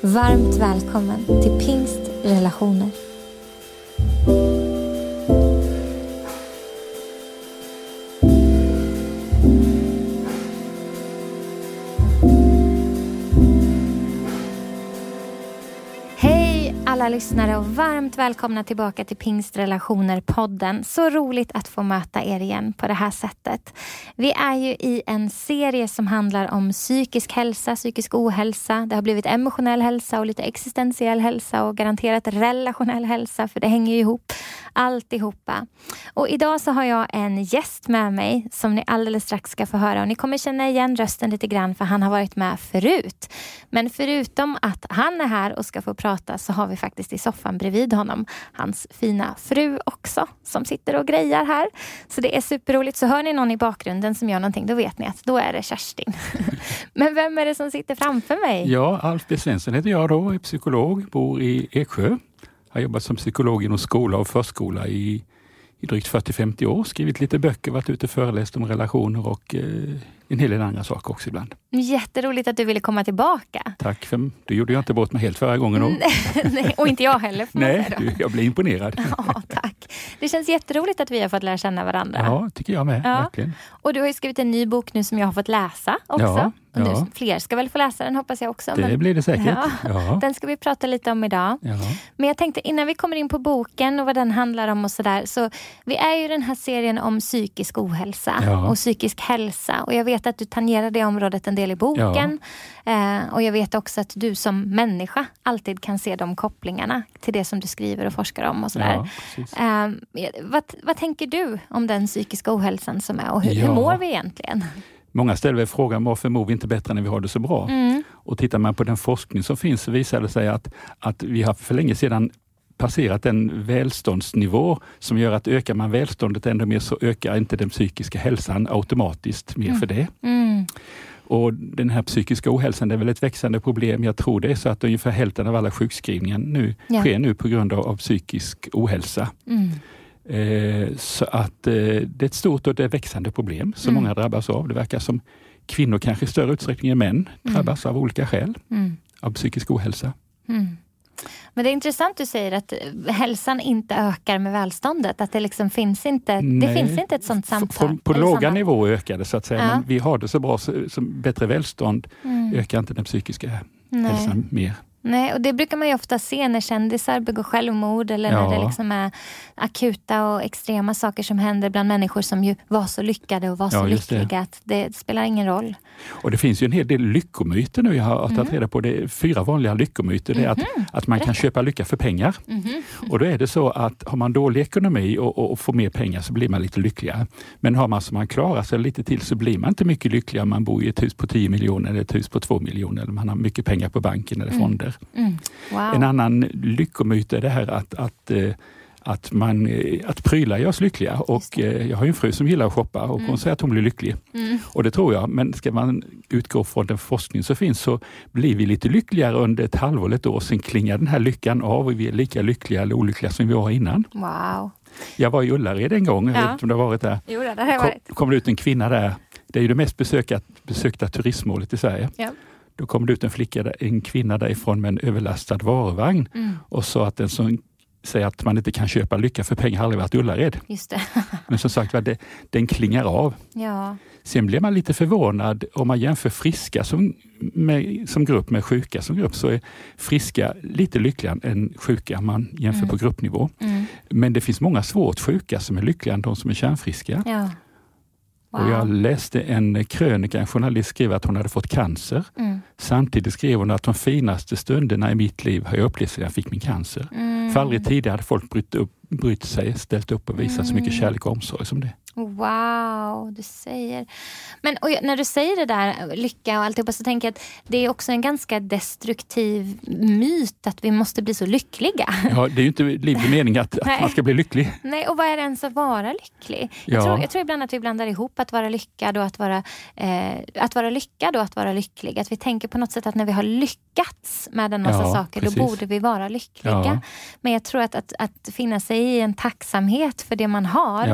Varmt välkommen till Pingst relationer. Alla lyssnare och varmt välkomna tillbaka till Pingstrelationer-podden. Så roligt att få möta er igen på det här sättet. Vi är ju i en serie som handlar om psykisk hälsa, psykisk ohälsa. Det har blivit emotionell hälsa och lite existentiell hälsa och garanterat relationell hälsa, för det hänger ju ihop alltihopa. Och idag så har jag en gäst med mig som ni alldeles strax ska få höra och ni kommer känna igen rösten lite grann för han har varit med förut. Men förutom att han är här och ska få prata så har vi faktiskt i soffan bredvid honom hans fina fru också som sitter och grejar här. Så det är superroligt. Så hör ni någon i bakgrunden som gör någonting, då vet ni att då är det Kerstin. Men vem är det som sitter framför mig? Ja, Alf B Svensson heter jag då, är psykolog, bor i Eksjö. Har jobbat som psykolog inom skola och förskola i, i drygt 40-50 år. Skrivit lite böcker, varit ute och föreläst om relationer och eh, en hel del andra saker också ibland. Jätteroligt att du ville komma tillbaka. Tack, för du gjorde jag inte bort mig helt förra gången. Nej, och inte jag heller. Nej, du, jag blir imponerad. Ja, tack. Det känns jätteroligt att vi har fått lära känna varandra. Ja, tycker jag med. Ja. Verkligen. Och du har skrivit en ny bok nu som jag har fått läsa också. Ja, och nu, fler ska väl få läsa den hoppas jag också. Det men, blir det säkert. Ja, ja. Den ska vi prata lite om idag. Ja. Men jag tänkte innan vi kommer in på boken och vad den handlar om och sådär. Så vi är ju den här serien om psykisk ohälsa och psykisk hälsa. Och jag vet att du tangerar det området en del i boken. Eh, och jag vet också att du som människa alltid kan se de kopplingarna till det som du skriver och forskar om och sådär. Eh, vad, vad tänker du om den psykiska ohälsan som är och hur, hur mår vi egentligen? Många ställer frågan varför mår vi inte bättre när vi har det så bra? Mm. Och tittar man på den forskning som finns så visar det sig att, att vi har för länge sedan passerat en välståndsnivå som gör att ökar man välståndet ännu mer så ökar inte den psykiska hälsan automatiskt mer mm. för det. Mm. Och Den här psykiska ohälsan är väl ett växande problem. Jag tror det är så att ungefär hälften av alla sjukskrivningar nu ja. sker nu på grund av, av psykisk ohälsa. Mm. Eh, så att eh, det är ett stort och är växande problem som mm. många drabbas av. Det verkar som kvinnor kanske i större utsträckning än män mm. drabbas av olika skäl mm. av psykisk ohälsa. Mm. Men det är intressant du säger att hälsan inte ökar med välståndet. Att det liksom finns inte, det finns inte ett sånt samband. På, på låga nivåer ökar det så att säga, ja. men vi har det så bra, så, så bättre välstånd mm. ökar inte den psykiska Nej. hälsan mer. Nej, och det brukar man ju ofta se när kändisar begår självmord eller ja. när det liksom är akuta och extrema saker som händer bland människor som ju var så lyckade och var ja, så lyckliga det. att det spelar ingen roll. Och Det finns ju en hel del lyckomyter nu. Jag har tagit mm. reda på det. Fyra vanliga lyckomyter. Det är att, mhm. att man kan köpa lycka för pengar. Mm. Och då är det så att har man dålig ekonomi och, och, och, får mer pengar så blir man lite lyckligare. Men har man så man klarar sig lite till så blir man inte mycket lyckligare om man bor i ett hus på 10 miljoner eller ett hus på 2 miljoner eller man har mycket pengar på banken eller mm. fonder. Mm. Wow. En annan lyckomyt är det här att, att eh, att, man, eh, att prylar gör oss lyckliga. Och eh, jag har en fru som gillar att shoppa och mm. hon säger att hon blir lycklig. Mm. Och det tror jag, men ska man utgå från den forskning som finns så blir vi lite lyckligare under ett halvår eller ett år. Sen klingar den här lyckan av och vi är lika lyckliga eller olyckliga som vi var innan. Wow. Jag var i Ullared en gång, jag vet inte om du har varit där. Jo, det har varit. Kom, kom det ut en kvinna där. Det är ju det mest besökta, besökta turistmålet i Sverige. Ja. Då kom det ut en flicka, en kvinna därifrån med en överlastad varuvagn mm. och sa att den som säger att man inte kan köpa lycka för pengar har aldrig varit Ullared. Just det. Men som sagt det, den klingar av. Ja. Sen blir man lite förvånad om man jämför friska som, med, som grupp med sjuka som grupp, så är friska lite lyckligare än sjuka om man jämför mm. på gruppnivå. Mm. Men det finns många svårt sjuka som är lyckligare än de som är kärnfriska. Ja. Wow. Och jag läste en krönika, en journalist skrev att hon hade fått cancer. Mm. Samtidigt skrev hon att de finaste stunderna i mitt liv har jag upplevt sedan jag fick min cancer. Mm. För aldrig tidigare hade folk brytt, upp, brytt sig, ställt upp och visat mm. så mycket mm. kärlek och omsorg som det. Wow, du säger... Men när du säger det där, lycka och alltihopa, så tänker jag att det är också en ganska destruktiv myt att vi måste bli så lyckliga. Ja, det är ju inte livets mening att, att man ska bli lycklig. Nej, och vad är det ens att vara lycklig? Ja. Jag, tror, jag tror ibland att vi blandar ihop att vara lyckad och att vara, eh, att vara lyckad och att vara lycklig. Att vi tänker på något sätt att när vi har lyckats med en massa ja, saker, precis. då borde vi vara lyckliga. Ja. Men jag tror att, att, att finna sig i en tacksamhet för det man har,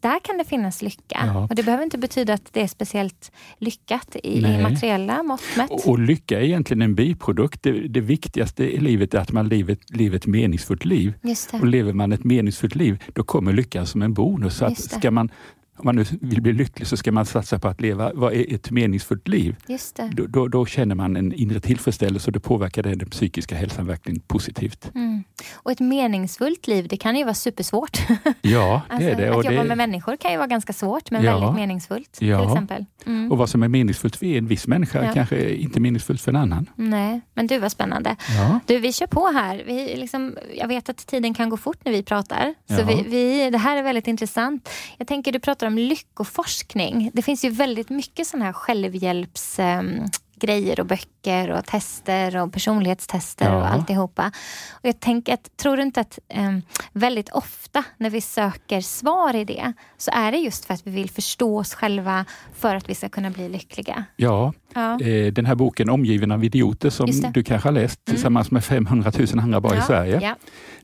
där kan det finnas lycka. Ja. Och Det behöver inte betyda att det är speciellt lyckat i, i materiella mått mätt. Och, och, lycka är egentligen en biprodukt. Det, det viktigaste i livet är att man lever, lever ett meningsfullt liv. Och lever man ett meningsfullt liv, då kommer lyckan som en bonus. Så att ska man om man nu vill bli lycklig så ska man satsa på att leva vad är ett meningsfullt liv. Då, då, då, känner man en inre tillfredsställelse och det påverkar den, den psykiska hälsan verkligen positivt. Mm. Och ett meningsfullt liv, det kan ju vara supersvårt. Ja, det alltså, är det. Att jobba det... med människor kan ju vara ganska svårt, men ja. väldigt meningsfullt. Ja. Till exempel. Mm. Och vad som är meningsfullt för en viss människa ja. kanske inte meningsfullt för en annan. Nej, men du, vad spännande. Ja. Du, vi kör på här. Vi liksom, jag vet att tiden kan gå fort när vi pratar. Så vi, vi, det här är väldigt intressant. Jag tänker, du pratar om lyckoforskning. Det finns ju väldigt mycket sån här självhjälps... Um, grejer och böcker och tester och personlighetstester ja. och alltihopa. Och jag tänker att, tror du inte att um, väldigt ofta när vi söker svar i det så är det just för att vi vill förstå oss själva för att vi ska kunna bli lyckliga? Ja, ja. Eh, den här boken Omgiven av idioter som du kanske har läst mm. tillsammans med 500 000 andra bara ja. i Sverige.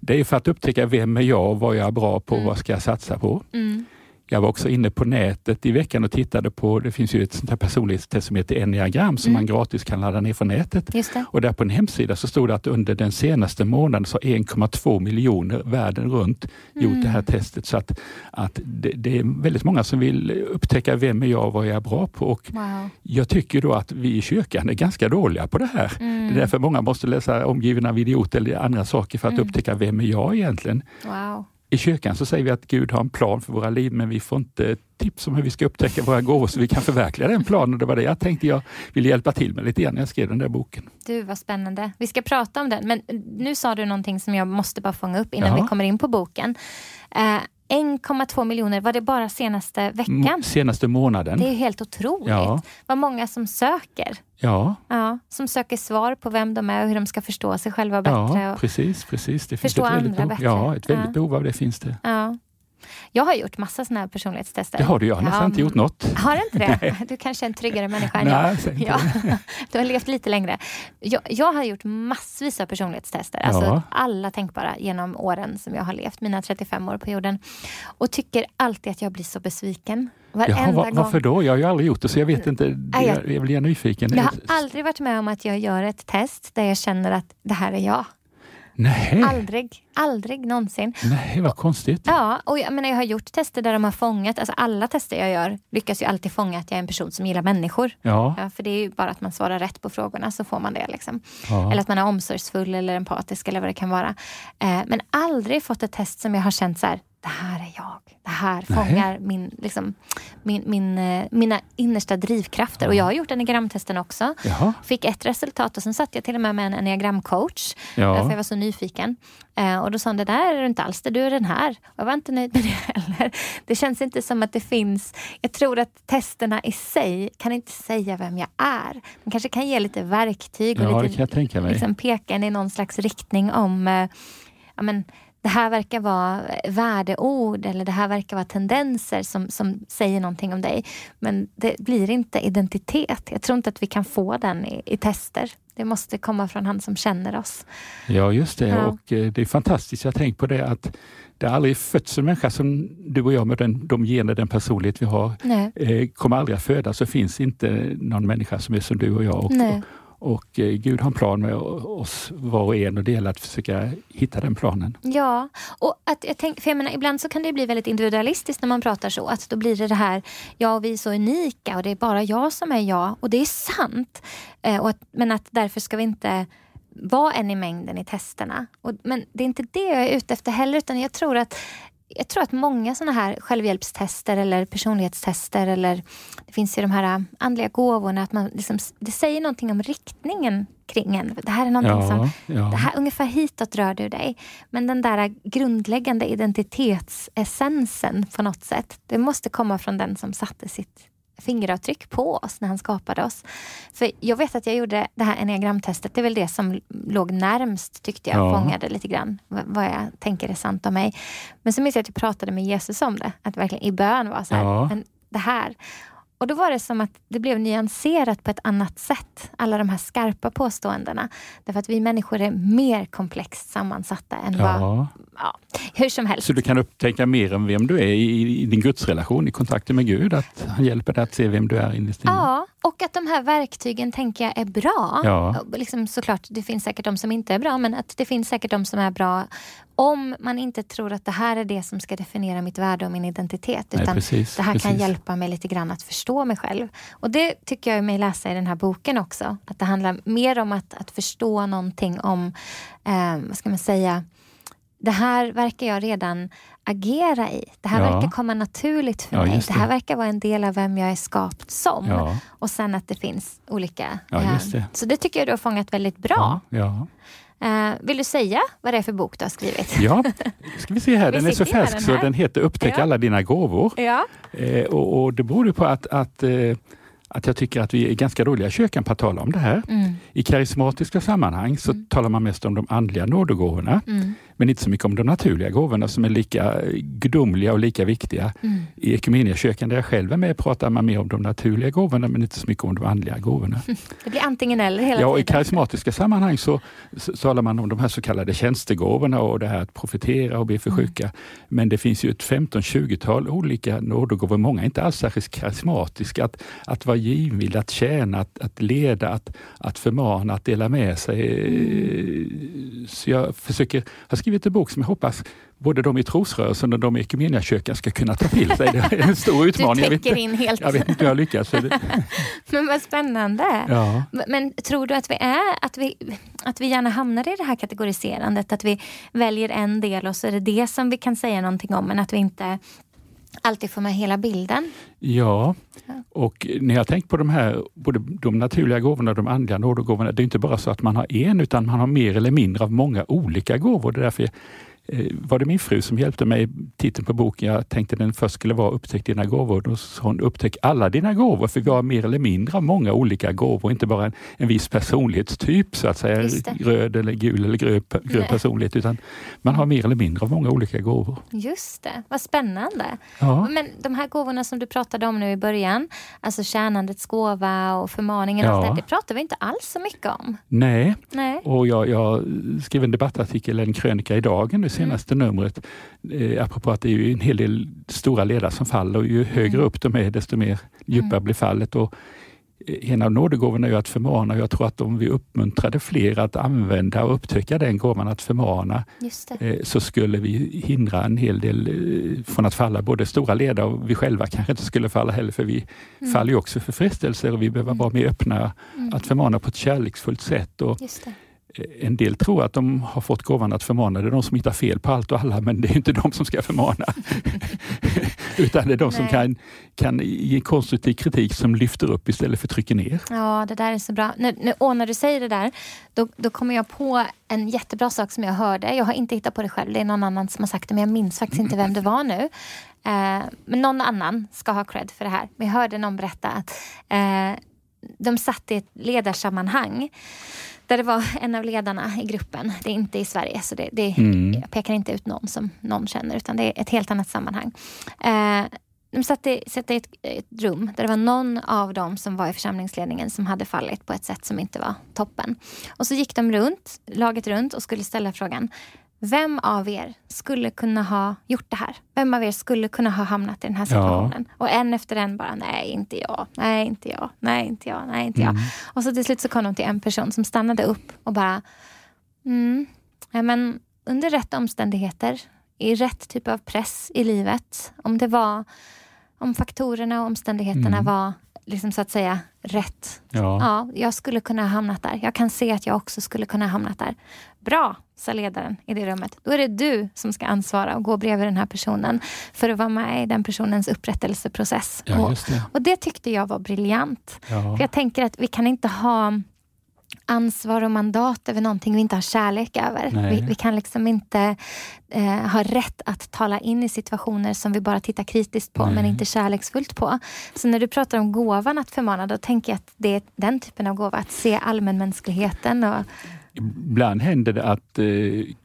Det är för att upptäcka vem är jag, vad jag är bra på, mm. vad ska jag satsa på. Mm. Jag var också inne på nätet i veckan och tittade på, det finns ju ett sånt här personlighetstest som heter enneagram som mm. man gratis kan ladda ner från nätet. Och där på en hemsida så stod det att under den senaste månaden så 1,2 miljoner världen runt mm. gjort det här testet. Så att, att det, det, är väldigt många som vill upptäcka vem är jag och vad jag är bra på. Och wow. Jag tycker då att vi i kyrkan är ganska dåliga på det här. Mm. Det är därför många måste läsa Omgivna av idioter eller andra saker för att mm. upptäcka vem är jag egentligen. Wow. I kyrkan så säger vi att Gud har en plan för våra liv, men vi får inte tips om hur vi ska upptäcka våra gåvor så vi kan förverkliga den planen. Det var det jag tänkte jag ville hjälpa till med lite grann när jag skrev den där boken. Du, vad spännande. Vi ska prata om den, men nu sa du någonting som jag måste bara fånga upp innan ja. vi kommer in på boken. Uh, 1,2 miljoner, var det bara senaste veckan? Senaste månaden. Det är helt otroligt. Ja. Vad många som söker. Ja. ja. Som söker svar på vem de är och hur de ska förstå sig själva bättre. Ja, precis. precis. Det finns ett andra bättre. Ja, ett väldigt ja. behov av det finns det. Ja. Jag har gjort massa såna här personlighetstester. Det har du, jag har nästan inte gjort något. Har du inte det? Nej. Du kanske är en tryggare människa än Nej, jag. Ja. Du har levt lite längre. Jag, jag har gjort massvis av personlighetstester. Alltså ja. alla tänkbara genom åren som jag har levt, mina 35 år på jorden. Och tycker alltid att jag blir så besviken. Jaha, var, varför då? Jag har ju aldrig gjort det så jag vet inte. Jag, jag blir nyfiken. Jag har aldrig varit med om att jag gör ett test där jag känner att det här är jag. Nej. Aldrig, aldrig någonsin. Nej, vad konstigt. Ja, och jag, menar, jag har gjort tester där de har fångat, alltså alla tester jag gör lyckas ju alltid fånga att jag är en person som gillar människor. Ja. ja för det är ju bara att man svarar rätt på frågorna så får man det. Liksom. Ja. Eller att man är omsorgsfull eller empatisk eller vad det kan vara. Eh, men aldrig fått ett test som jag har känt så här, det här är jag. Det här fångar min, liksom, min, min, eh, mina innersta drivkrafter. Ja. Och jag har gjort enneagramtesten också. Jaha. Fick ett resultat och sen satt jag till och med med en enneagramcoach. Ja. För jag var så nyfiken. Eh, och då sa hon, det där är du inte alls det, du är den här. Och jag var inte nöjd med det heller. Det känns inte som att det finns... Jag tror att testerna i sig kan inte säga vem jag är. De kanske kan ge lite verktyg och ja, lite, liksom peka en i någon slags riktning om eh, ja, men, det här verkar vara värdeord eller det här verkar vara tendenser som, som säger någonting om dig. Men det blir inte identitet. Jag tror inte att vi kan få den i, i tester. Det måste komma från han som känner oss. Ja, just det. Ja. Och eh, det är fantastiskt. Jag har tänkt på det att det har aldrig fötts en människa som du och jag med den, de gener, den personlighet vi har, eh, kommer aldrig att födas. Så finns inte någon människa som är som du och jag. Och, och eh, Gud har en plan med oss var och en och det gäller att försöka hitta den planen. Ja, och att jag tänk, för jag menar, ibland så kan det bli väldigt individualistiskt när man pratar så. Att då blir det det här, ja vi är så unika och det är bara jag som är jag. Och det är sant. Eh, och att, men att därför ska vi inte vara en i mängden i testerna. Och, men det är inte det jag är ute efter heller utan jag tror att jag tror att många sådana här självhjälpstester eller personlighetstester eller det finns ju de här andliga gåvorna, att man liksom, det säger någonting om riktningen kring en. Det här är någonting ja, som, ja. det här, ungefär hitåt rör du dig. Men den där grundläggande identitetsessensen på något sätt, det måste komma från den som satte sitt fingeravtryck på oss när han skapade oss. För jag vet att jag gjorde det här enneagramtestet. Det är väl det som låg närmst tyckte jag, ja. fångade lite grann vad jag tänker är sant om mig. Men så minns jag att jag pratade med Jesus om det. Att verkligen i bön var så här, ja. men det här. Och då var det som att det blev nyanserat på ett annat sätt. Alla de här skarpa påståendena. Därför att vi människor är mer komplext sammansatta än ja. vad... Ja, hur som helst. Så du kan upptäcka mer än vem du är i, i din gudsrelation, i kontakten med Gud? Att han hjälper dig att se vem du är innerst inne? Ja, och att de här verktygen tänker jag är bra. Ja. Liksom, såklart, det finns säkert de som inte är bra, men att det finns säkert de som är bra om man inte tror att det här är det som ska definiera mitt värde och min identitet. Utan Nej, precis, det här precis. kan hjälpa mig lite grann att förstå mig själv. Och det tycker jag mig läsa i den här boken också. Att det handlar mer om att, att förstå någonting om, eh, vad ska man säga, det här verkar jag redan agera i. Det här ja. verkar komma naturligt för ja, mig. Det. det. här verkar vara en del av vem jag är skapt som. Ja. Och sen att det finns olika... Eh, det. Så det tycker jag du har fångat väldigt bra. Uh, vill du säga vad det är för bok du har skrivit? Ja, ska vi se här. Den är så färsk den så den heter Upptäck ja. alla dina gåvor. Ja. Uh, och, och, det beror på att, att uh, att jag tycker att vi är ganska dåliga i kyrkan på att tala om det här. Mm. I karismatiska sammanhang så mm. talar man mest om de andliga nådegåvorna. Mm men inte så mycket om de naturliga gåvorna som är lika gudomliga och lika viktiga. Mm. I Equmeniakyrkan där jag själv är med pratar man mer om de naturliga gåvorna men inte så mycket om de andliga gåvorna. Det blir antingen eller hela ja, tiden. I karismatiska sammanhang så, så talar man om de här så kallade tjänstegåvorna och det här att profetera och be för mm. sjuka. Men det finns ju ett 15-20-tal olika nådegåvor, många inte alls särskilt karismatiska. Att, att vara givmild, att tjäna, att, att leda, att, att förmana, att dela med sig. Mm. Så jag försöker, har skrivit en bok som jag hoppas både de i trosrörelsen och de i Equmeniakyrkan ska kunna ta till sig. Det är en stor utmaning. Du täcker in helt. Jag vet inte hur jag lyckas. Men vad spännande. Ja. Men tror du att vi är, att vi, att vi gärna hamnar i det här kategoriserandet, att vi väljer en del och så är det det som vi kan säga någonting om, men att vi inte alltid får med hela bilden? Ja, och när jag tänkt på de här, både de naturliga gåvorna och de andliga nådegåvorna, det är inte bara så att man har en, utan man har mer eller mindre av många olika gåvor. Det är därför var det min fru som hjälpte mig. Titeln på boken, jag tänkte den först skulle vara Upptäck dina gåvor. Då sa hon Upptäck alla dina gåvor, för vi har mer eller mindre många olika gåvor, inte bara en, en viss personlighetstyp, så att säga, röd eller gul eller grön, grön personlighet, utan man har mer eller mindre av många olika gåvor. Just det, vad spännande. Ja. Men de här gåvorna som du pratade om nu i början, alltså tjänandets gåva och förmaningen, ja. det, det pratar vi inte alls så mycket om. Nej, Nej. och jag, jag skrev en debattartikel, en krönika i Dagen senaste mm. numret. Eh, apropå att det är en hel del stora ledare som faller och ju högre upp de är desto mer djupare mm. blir fallet. Och eh, en av nådegåvorna är ju att förmana. Jag tror att om vi uppmuntrade fler att använda och upptäcka den gåvan att förmana eh, så skulle vi hindra en hel del eh, från att falla. Både stora ledare och vi själva kanske inte skulle falla heller för vi mm. faller ju också för frestelser och vi behöver mm. vara mer öppna mm. att förmana på ett kärleksfullt sätt. Och, en del tror att de har fått gåvan att förmana. Det är de som hittar fel på allt och alla, men det är inte de som ska förmana. Utan det är de Nej. som kan, kan ge konstruktiv kritik som lyfter upp istället för trycker ner. Ja, det där är så bra. Nu, och när du säger det där, då, då kommer jag på en jättebra sak som jag hörde. Jag har inte hittat på det själv, det är någon annan som har sagt det, men jag minns faktiskt inte vem det var nu. Eh, men någon annan ska ha cred för det här. Men jag hörde någon berätta att eh, de satt i ett ledarsammanhang där det var en av ledarna i gruppen. Det är inte i Sverige, så det, det mm. jag pekar inte ut någon som någon känner, utan det är ett helt annat sammanhang. Eh, de satt i, satt i ett, ett, rum där det var någon av dem som var i församlingsledningen som hade fallit på ett sätt som inte var toppen. Och så gick de runt, laget runt och skulle ställa frågan vem av er skulle kunna ha gjort det här? Vem av er skulle kunna ha hamnat i den här situationen? Ja. Och en efter en bara, nej inte jag, nej inte jag, nej inte jag, nej inte jag. Mm. Och så till slut så kom de till en person som stannade upp och bara, mm, ja, men under rätt omständigheter, i rätt typ av press i livet, om det var, om faktorerna och omständigheterna mm. var liksom så att säga rätt. Ja. ja, jag skulle kunna ha hamnat där. Jag kan se att jag också skulle kunna ha hamnat där. Bra, sa ledaren i det rummet. Då är det du som ska ansvara och gå bredvid den här personen för att vara med i den personens upprättelseprocess. Ja, och, det. och det tyckte jag var briljant. Ja. För jag tänker att vi kan inte ha ansvar och mandat över någonting vi inte har kärlek över. Vi, vi kan liksom inte eh, ha rätt att tala in i situationer som vi bara tittar kritiskt på Nej. men inte kärleksfullt på. Så när du pratar om gåvan att förmana, då tänker jag att det är den typen av gåva, att se allmänmänskligheten och Ibland händer det att eh,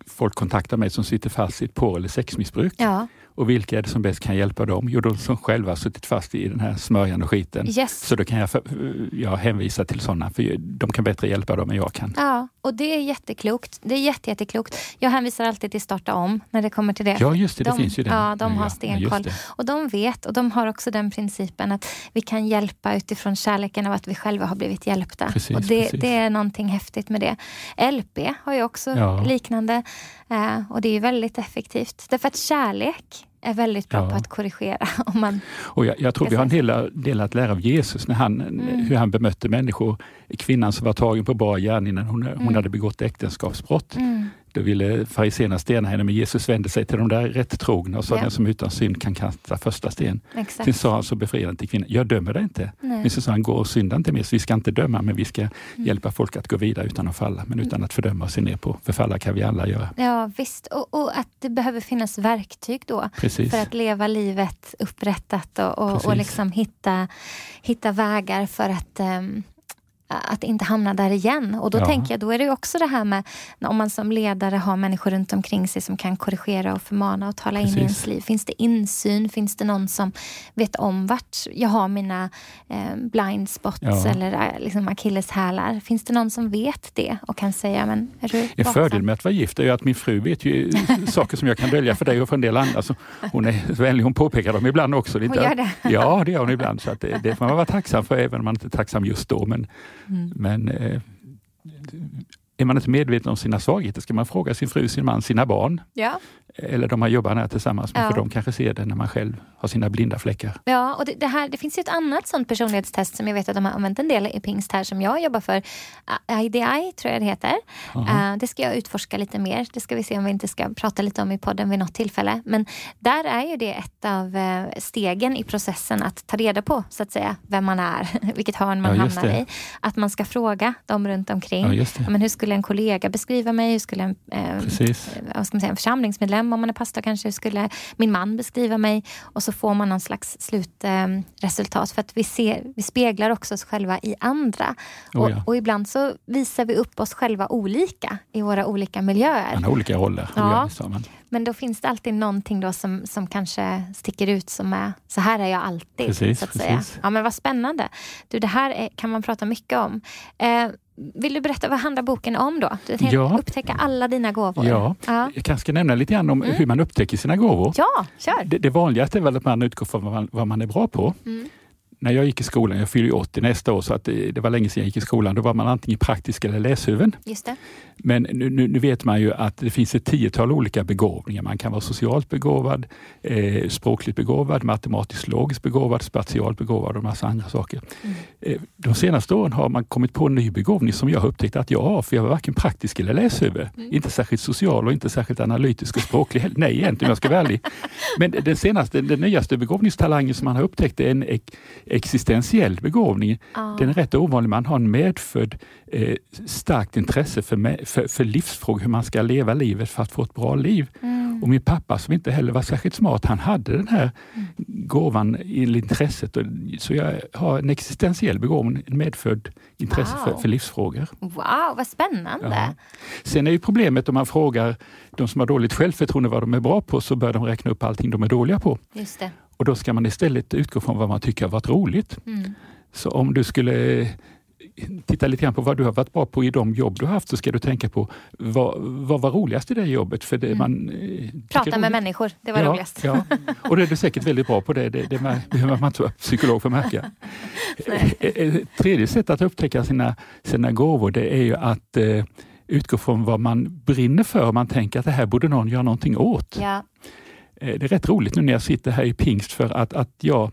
folk kontaktar mig som sitter fast i ett porr eller sexmissbruk. ja, Och vilka är det som bäst kan hjälpa dem? Jo, de som själva suttit fast i den här smörjan och skiten. yes. Så då kan jag, för, jag hänvisa till sådana, för de kan bättre hjälpa dem än jag kan. Ja, och det är jätteklokt. Det är jätte, jätteklokt. Jag hänvisar alltid till Starta om när det kommer till det. Ja, just det, det de, finns ju den. Ja, de har stenkoll. det. Och de vet och de har också den principen att vi kan hjälpa utifrån kärleken av att vi själva har blivit hjälpta. Precis, och det, precis. det är någonting häftigt med det. LP har ju också Ja. liknande eh, och det är väldigt effektivt. Därför att kärlek är väldigt bra Ja. på att korrigera. Om man, Och jag, jag tror vi har en del, del att lära av Jesus, när han, Mm. hur han bemötte människor. Kvinnan som var tagen på bar gärning när hon, hon Mm. hade begått äktenskapsbrott. mm, Då ville fariséerna stena henne, men Jesus vände sig till de där rätt trogna och sa Ja. den som utan synd kan kasta första sten. Sen exakt. sa han så befriande till kvinnan, jag dömer dig inte. Nej. Men så sa han, gå och synda inte mer. Så vi ska inte döma, men vi ska Mm. hjälpa folk att gå vidare utan att falla, men utan att fördöma och se ner på. Förfalla kan vi alla göra. Ja, visst. Och, och att det behöver finnas verktyg då. Precis. För att leva livet upprättat och, och, och liksom hitta, hitta vägar för att ehm, att inte hamna där igen. Och då Ja. tänker jag, då är det också det här med om man som ledare har människor runt omkring sig som kan korrigera och förmana och tala in i Precis. ens liv. Finns det insyn? Finns det någon som vet om vart jag har mina eh, blind spots Ja. eller eh, liksom akilleshälar? Finns det någon som vet det och kan säga, men är du En fördel med att vara gift är ju att min fru vet ju saker som jag kan dölja för dig och för en del andra. Så hon är vänlig, hon påpekar dem ibland också. Det Hon gör det? Ja, det gör hon ibland. Så att det, det får man vara tacksam för, även om man inte är tacksam just då. Men, Mm. men eh, är man inte medveten om sina svagheter ska man fråga sin fru, sin man, sina barn. Ja. Eller de man jobbar nära tillsammans med, Ja. för de kanske ser det när man själv har sina blinda fläckar. Ja, och det, det, här, det finns ju ett annat sånt personlighetstest som jag vet att de har använt en del i Pingst här som jag jobbar för. IDI tror jag det heter. Eh, det ska jag utforska lite mer. Det ska vi se om vi inte ska prata lite om i podden vid något tillfälle. Men där är ju det ett av eh, stegen i processen att ta reda på så att säga vem man är, vilket hörn man Ja, hamnar det. i. Att man ska fråga dem runt omkring. Ja, men hur skulle en kollega beskriva mig? Hur skulle en, eh, Precis. vad ska man säga, en församlingsmedlem om man är pastor kanske hur skulle min man beskriva mig och så får man någon slags slutresultat för att vi, ser, vi speglar också oss själva i andra Oh, och, ja. och ibland så visar vi upp oss själva olika i våra olika miljöer. Man har olika roller. Ja. Men då finns det alltid någonting då som, som kanske sticker ut som är så här är jag alltid. Precis, så att säga. Ja men vad spännande. Du, det här är, kan man prata mycket om. Eh, vill du berätta, vad handlar boken om då? Ja. Upptäcka alla dina gåvor. Ja. ja. Jag kanske ska nämna lite grann om hur man upptäcker sina gåvor. Mm. Ja, kör. Det, det vanligaste är väl att man utgår från vad man, vad man är bra på. Mm. När jag gick i skolan, jag fyller ju 80 nästa år, så att det, det var länge sedan jag gick i skolan, då var man antingen praktisk eller läshuvud. Just det. Men nu, nu, nu vet man ju att det finns ett tiotal olika begåvningar. Man kan vara socialt begåvad, eh, språkligt begåvad, matematiskt logiskt begåvad, spatialt begåvad och massa andra saker. Mm. Eh, de senaste åren har man kommit på en ny begåvning som jag har upptäckt att jag har, för jag var varken praktisk eller läshuvud. Mm. Inte särskilt social och inte särskilt analytisk och språklig heller. Nej, egentligen om jag ska vara ärlig. Men den senaste, den nyaste begåvningstalangen som man har upptäckt är en existentiell begåvning. Ja. Den är rätt ovanlig. Man har en medfödd eh, starkt intresse för, för, för livsfrågor, hur man ska leva livet för att få ett bra liv. Mm. Och min pappa som inte heller var särskilt smart, han hade den här Mm. gåvan, i intresset. Och, så jag har en existentiell begåvning, en medfödd intresse Wow. för, för livsfrågor. Wow, vad spännande. Ja. Sen är ju problemet om man frågar de som har dåligt självförtroende vad de är bra på, så börjar de räkna upp allting de är dåliga på. Just det. Och då ska man istället utgå från vad man tycker har varit roligt. Mm. Så om du skulle titta lite grann på vad du har varit bra på i de jobb du har haft så ska du tänka på vad, vad var roligast i det jobbet? För det Mm. man, eh, Prata med människor, det var ja, roligast. Ja, och det är du säkert väldigt bra på. Det, det, det man- behöver man inte vara psykolog för att märka. Nej. Eh, eh, Tredje sätt att upptäcka sina, sina gåvor det är ju att eh, utgå från vad man brinner för. Man tänker att det här borde någon göra någonting åt. Ja. Eh, Det är rätt roligt nu när jag sitter här i pingst för att, att jag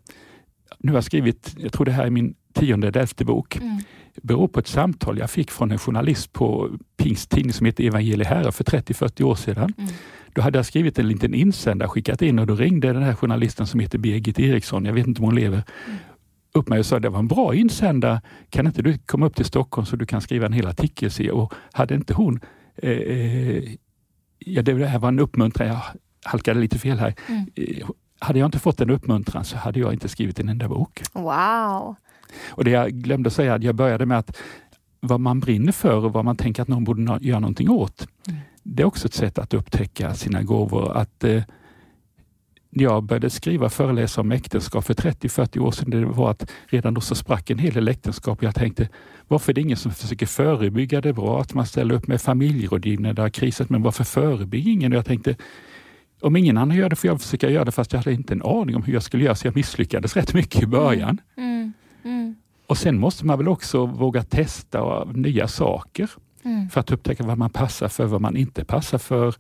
nu har skrivit, jag tror det här är min tionde eller elfte bok mm. beror på ett samtal jag fick från en journalist på Pingst tidning som heter Evangelie Herre för 30-40 år sedan. Mm. Då hade jag skrivit en liten insändare, skickat in och då ringde den här journalisten som heter Birgit Eriksson, jag vet inte om hon lever, mm. upp mig och sa det var en bra insändare. Kan inte du komma upp till Stockholm så du kan skriva en hel artikel? Och hade inte hon eh, eh, ja, det här var en uppmuntran, jag halkade lite fel här. Mm. Hade jag inte fått en uppmuntran så hade jag inte skrivit en enda bok. Wow! Och det jag glömde säga, att jag började med att vad man brinner för och vad man tänker att någon borde göra någonting åt. Mm. Det är också ett sätt att upptäcka sina gåvor. Att eh, jag började skriva och föreläsa om äktenskap för 30-40 år sedan, det var att redan då så sprack en hel del äktenskap. Jag tänkte, varför är det ingen som försöker förebygga det bra? Att man ställer upp med familjerådgivning när det har krisat, men varför förebygger ingen? Jag tänkte, om ingen annan gör det får jag försöka göra det fast jag hade inte en aning om hur jag skulle göra så jag misslyckades rätt mycket i början. Mm. Mm. Mm. Och sen måste man väl också våga testa nya saker mm. för att upptäcka vad man passar för, vad man inte passar för.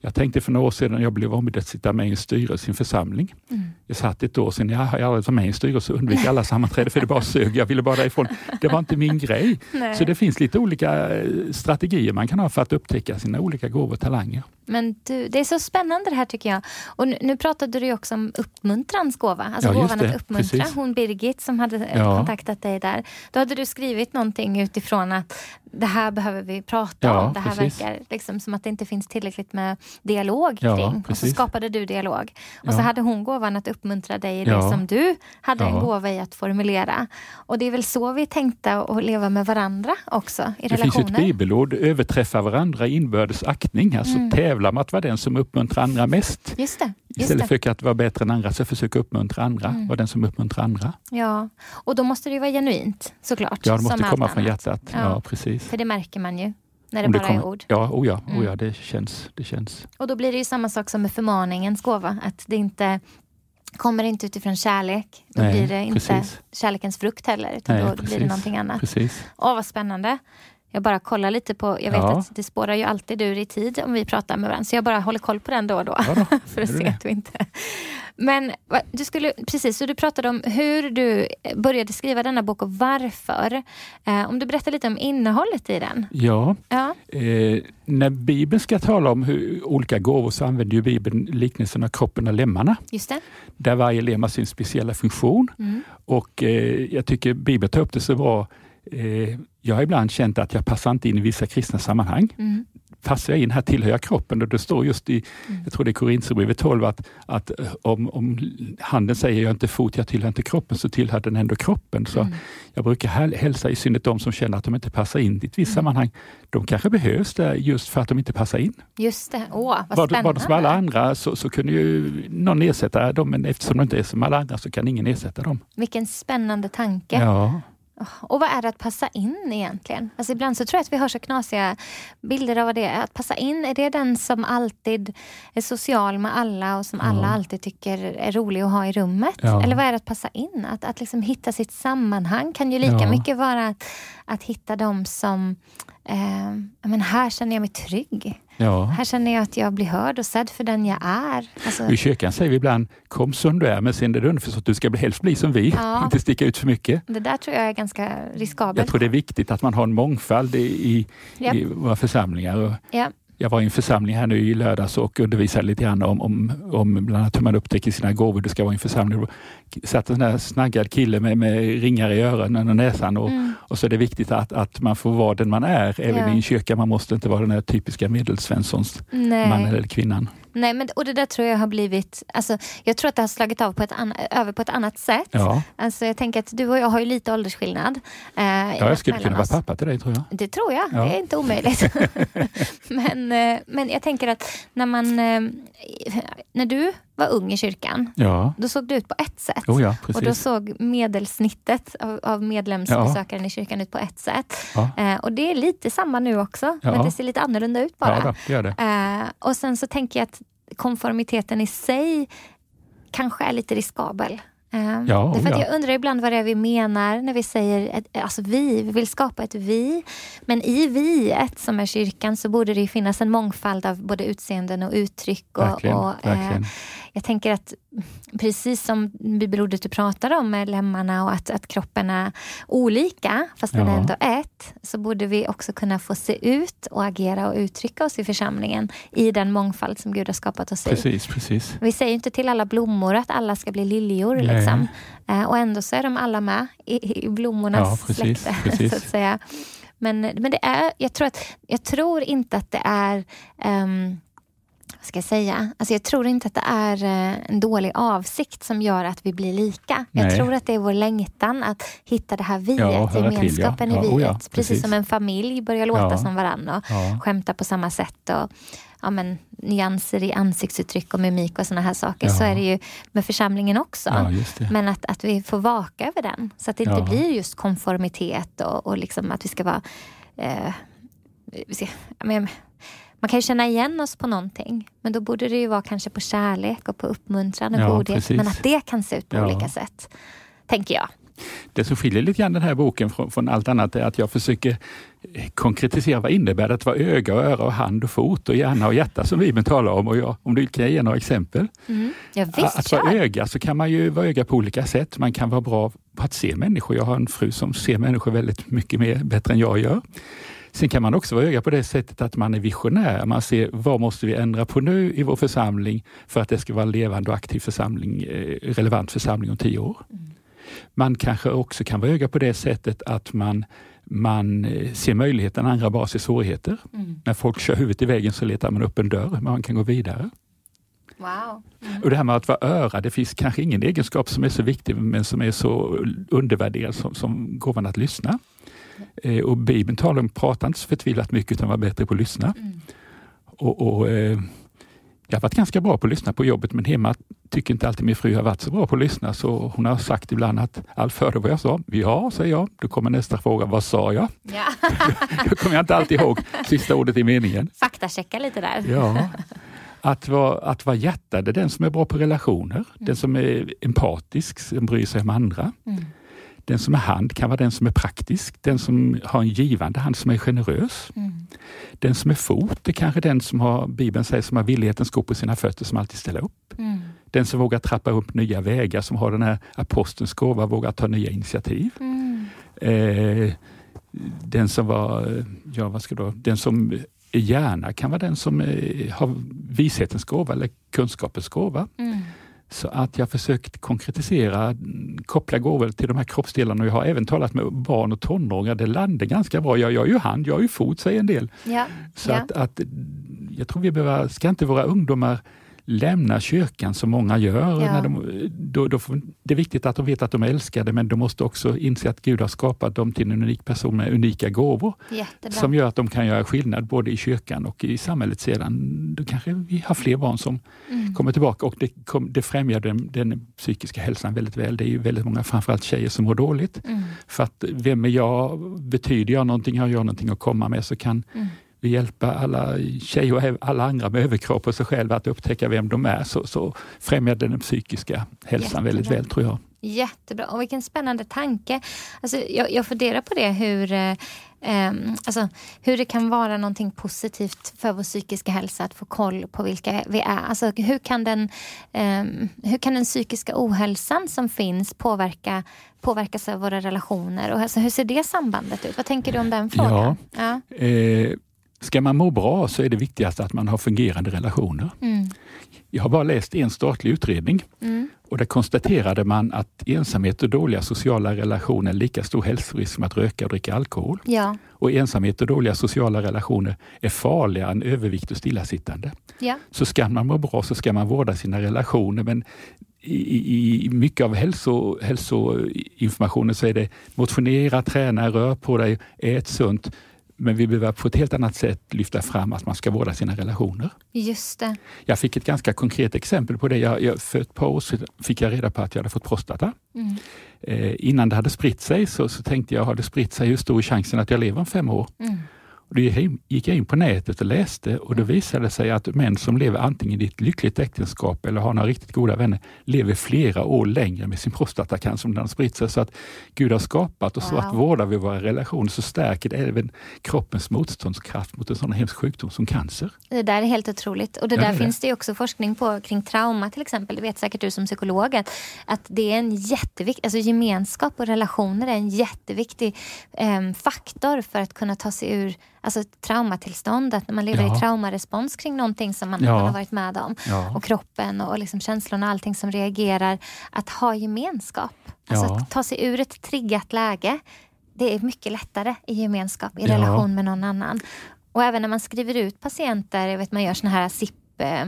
Jag tänkte för några år sedan jag blev ombedd att sitta med i en styrelse i en församling. Mm. Jag satt ett år sedan, jag har aldrig varit med i en styrelse och undvek alla sammanträden för det bara sög. Jag ville bara därifrån. Det var inte min grej. Nej. Så det finns lite olika eh, strategier man kan ha för att upptäcka sina olika gåvor och talanger. Men du, det är så spännande det här tycker jag. Och nu, nu pratade du också om uppmuntrans gåva, alltså ja, gåvan att uppmuntra. Precis. Hon Birgit som hade eh, ja. kontaktat dig där. Då hade du skrivit någonting utifrån att det här behöver vi prata ja, om. Det här precis. verkar liksom som att det inte finns tillräckligt med dialog kring. Ja, och så skapade du dialog. Och så hade hon gåvan att uppmuntra dig i det som du hade en gåva i att formulera. Och det är väl så vi tänkte att leva med varandra också i det relationer. Det finns ett bibelord, överträffa varandra i inbördes aktning. Alltså mm tävla om att vara den som uppmuntrar andra mest. Just det, just Istället för att vara bättre än andra, så försöka uppmuntra andra, mm. vara den som uppmuntrar andra. Ja, och då måste det ju vara genuint såklart. Ja, det måste komma från hjärtat. Ja. ja. precis. För det märker man ju. När det, det bara kommer, är ord. Ja, oh ja, oh ja mm. det, känns, det känns. Och då blir det ju samma sak som med förmaningens gåva. Att det inte kommer inte utifrån kärlek. Då Nej, blir det inte precis. kärlekens frukt heller. Utan Nej, då precis, blir det någonting annat. Precis. Åh, vad spännande. Jag bara kollar lite på, jag vet ja. att det spårar ju alltid ur i tid om vi pratar med varandra, så jag bara håller koll på den då och då. Ja då. för att se att vi inte... Men du skulle, precis, så du pratade om hur du började skriva denna bok och varför. Eh, om du berättar lite om innehållet i den? Ja, ja. Eh, när Bibeln ska tala om hur olika gåvor så använder ju Bibeln liknelsen av kroppen och lemmarna. Just det. Där varje lem har sin speciella funktion. Mm. Och eh, jag tycker Bibeln tar upp det så bra eh, jag har ibland känt att jag passar inte in i vissa kristna sammanhang. Mm. Passar jag in här tillhör jag kroppen och det står just i, mm. jag tror det är Korinthierbrevet 12, att, att eh, om, om handen säger jag inte fot, jag tillhör inte kroppen, så tillhör den ändå kroppen. Så mm. Jag brukar hälsa i synnerhet de som känner att de inte passar in i ett visst mm. sammanhang. De kanske behövs där just för att de inte passar in. Just det, åh vad spännande. Var de som alla andra så, så kunde ju någon ersätta dem, men eftersom de inte är som alla andra så kan ingen ersätta dem. Vilken spännande tanke. Ja. Och vad är det att passa in egentligen? Alltså ibland så tror jag att vi har så knasiga bilder av vad det är. Att passa in, är det den som alltid är social med alla och som alla alltid tycker är rolig att ha i rummet? Ja. Eller vad är det att passa in? Att, att liksom hitta sitt sammanhang kan ju lika ja. mycket vara att, att hitta dem som eh, men här känner jag mig trygg. Ja. Här känner jag att jag blir hörd och sedd för den jag är. Alltså... I kyrkan säger vi ibland, kom som du är, men sen är det underförstått att du ska helst bli som vi, ja. inte sticka ut för mycket. Det där tror jag är ganska riskabelt. Jag tror det är viktigt att man har en mångfald i, i, yep. i våra församlingar. Och yep. Jag var i en församling här nu i lördags och undervisade lite grann om, om, om bland annat hur man upptäcker sina gåvor. Det ska vara i en församling. Det satt en där snaggad kille med, med ringar i öronen och näsan och, mm. och så är det viktigt att, att man får vara den man är även ja. i en kyrka. Man måste inte vara den här typiska medelsvenssons mannen eller kvinnan. Nej, men, och det där tror jag har blivit... Alltså, jag tror att det har slagit av på ett an, över på ett annat sätt. Ja. Alltså, jag tänker att du och jag har ju lite åldersskillnad. Eh, ja, jag skulle kunna vara pappa till dig tror jag. Det tror jag. Ja. Det är inte omöjligt. men, eh, men jag tänker att när man... Eh, när du var ung i kyrkan, ja. då såg du ut på ett sätt. Oh ja, och då såg medelsnittet av, av medlemsbesökaren ja. i kyrkan ut på ett sätt. Eh, och det är lite samma nu också, men det ser lite annorlunda ut bara. Ja, då, det gör det. Eh, och sen så tänker jag att konformiteten i sig kanske är lite riskabel. Um, ja, därför ja. Jag undrar ibland vad det är vi menar när vi säger ett, alltså vi, vi vill skapa ett vi. Men i viet som är kyrkan så borde det finnas en mångfald av både utseenden och uttryck. Och, verkligen, och verkligen. Eh, jag tänker att precis som bibelordet du pratar om med lemmarna och att, att kroppen är olika, fast den är ändå ett, så borde vi också kunna få se ut och agera och uttrycka oss i församlingen i den mångfald som Gud har skapat oss precis, i. Precis. Vi säger inte till alla blommor att alla ska bli liljor. Liksom. Eh, och ändå så är de alla med i, i blommornas ja, precis, släkte. Precis. Så att säga. Men, men det är, jag, tror att, jag tror inte att det är um, vad ska jag säga? Alltså jag tror inte att det är eh, en dålig avsikt som gör att vi blir lika. Nej. Jag tror att det är vår längtan att hitta det här viet, ja, gemenskapen till, ja. i viet. Ja, precis. precis. som en familj börjar låta som varandra och ja. skämta på samma sätt. Och, ja, men, nyanser i ansiktsuttryck och mimik och såna här saker. Så är det ju med församlingen också. Men att, att vi får vaka över den. Så att det inte blir just konformitet och, och liksom att vi ska vara eh, vi ska, men, man kan ju känna igen oss på någonting. Men då borde det ju vara kanske på kärlek och på uppmuntran och ja, godhet. Men att det kan se ut på ja. olika sätt, tänker jag. Det som skiljer lite grann den här boken från, från, allt annat är att jag försöker konkretisera vad innebär det att vara öga, och öra, och hand och fot och hjärna och hjärta som Bibeln talar om. Och jag, om du kan ge några exempel. Mm. Ja, visst, att vara öga så kan man ju vara öga på olika sätt. Man kan vara bra på att se människor. Jag har en fru som ser människor väldigt mycket mer, bättre än jag gör. Sen kan man också vara öga på det sättet att man är visionär. Man ser vad måste vi ändra på nu i vår församling för att det ska vara en levande och aktiv församling, eh, relevant församling om tio år. Mm. Man kanske också kan vara öga på det sättet att man man eh, ser möjligheter när andra bara ser svårigheter. Mm. När folk kör huvudet i väggen så letar man upp en dörr, men man kan gå vidare. Wow. Mm. Och Det här med att vara öra, det finns kanske ingen egenskap som är så viktig men som är så undervärderad som, som gåvan att lyssna. Eh, och Bibeln talar om, prata inte så förtvivlat mycket utan var bättre på att lyssna. Mm. Och, och eh, jag har varit ganska bra på att lyssna på jobbet men hemma tycker inte alltid min fru har varit så bra på att lyssna så hon har sagt ibland att Alf hörde vad jag sa? Ja, säger jag. Då kommer nästa fråga, vad sa jag? Ja. Då kommer jag inte alltid ihåg sista ordet i meningen. Faktachecka lite där. Ja. Att vara, att vara hjärtad är den som är bra på relationer, mm. den som är empatisk, som bryr sig om andra. Mm. Den som är hand kan vara den som är praktisk, den som har en givande hand som är generös. Mm. Den som är fot är kanske den som har, Bibeln säger, som har villighetens sko på sina fötter som alltid ställer upp. Mm. Den som vågar trappa upp nya vägar, som har den här apostelns gåva, vågar ta nya initiativ. Mm. Eh, den som var, ja vad ska då, den som är hjärna kan vara den som är, har vishetens gåva eller kunskapens gåva. Mm. Så att jag försökt konkretisera, koppla gåvor till de här kroppsdelarna. Jag har även talat med barn och tonåringar. Det landar ganska bra. Jag, jag är ju hand, jag är ju fot, säger en del. Ja, Så ja. Att, att, jag tror vi behöver, ska inte våra ungdomar lämna kyrkan som många gör. Ja. När de, då, då det är viktigt att de vet att de är älskade men de måste också inse att Gud har skapat dem till en unik person med unika gåvor. Jättebra. Som gör att de kan göra skillnad både i kyrkan och i samhället sedan. Då kanske vi har fler barn som mm. kommer tillbaka och det, det främjar den, den, psykiska hälsan väldigt väl. Det är ju väldigt många, framförallt tjejer, som mår dåligt. Mm. För att vem är jag? Betyder jag någonting? Har jag någonting att komma med? Så kan mm vi hjälpa alla tjejer och alla andra med överkropp och sig själva att upptäcka vem de är så, så främjar det den psykiska hälsan Jättebra. väldigt väl tror jag. Jättebra och vilken spännande tanke. Alltså, jag, jag funderar på det hur Um, alltså, hur det kan vara någonting positivt för vår psykiska hälsa att få koll på vilka vi är. Alltså, hur, kan den, um, hur kan den psykiska ohälsan som finns påverka, påverkas av våra relationer? Och alltså, hur ser det sambandet ut? Vad tänker du om den frågan? Ja, ja. Eh, Ska man må bra så är det viktigast att man har fungerande relationer. Mm. Jag har bara läst en statlig utredning mm. och där konstaterade man att ensamhet och dåliga sociala relationer är lika stor hälsorisk som att röka och dricka alkohol. Ja. Och ensamhet och dåliga sociala relationer är farligare än övervikt och stillasittande. Ja. Så ska man må bra så ska man vårda sina relationer men i, i mycket av hälso, hälsoinformationen så är det motionera, träna, rör på dig, ät sunt. Men vi behöver på ett helt annat sätt lyfta fram att man ska vårda sina relationer. Just det. Jag fick ett ganska konkret exempel på det. Jag, jag, för ett par år sedan fick jag reda på att jag hade fått prostata. Mm. Eh, innan det hade spritt sig så, så tänkte jag, har det spritt sig, hur stor är chansen att jag lever om fem år? Mm. Då gick jag in på nätet och läste och då visade det sig att män som lever antingen i ett lyckligt äktenskap eller har några riktigt goda vänner lever flera år längre med sin prostatacancer om den har spritt sig. Så att Gud har skapat och så att vårdar vi våra relationer så stärker det även kroppens motståndskraft mot en sån hemsk sjukdom som cancer. Det där är helt otroligt och det ja, där det finns det också forskning på kring trauma till exempel. Det vet säkert du som psykolog att, att det är en jätteviktig, alltså gemenskap och relationer är en jätteviktig eh, faktor för att kunna ta sig ur alltså traumatillståndet, när man lever ja. i traumarespons kring någonting som man, ja. man har varit med om. Ja. Och kroppen och liksom känslorna och allting som reagerar. Att ha gemenskap, alltså att ta sig ur ett triggat läge. Det är mycket lättare i gemenskap, i relation med någon annan. Och även när man skriver ut patienter, jag vet man gör såna här SIP eh,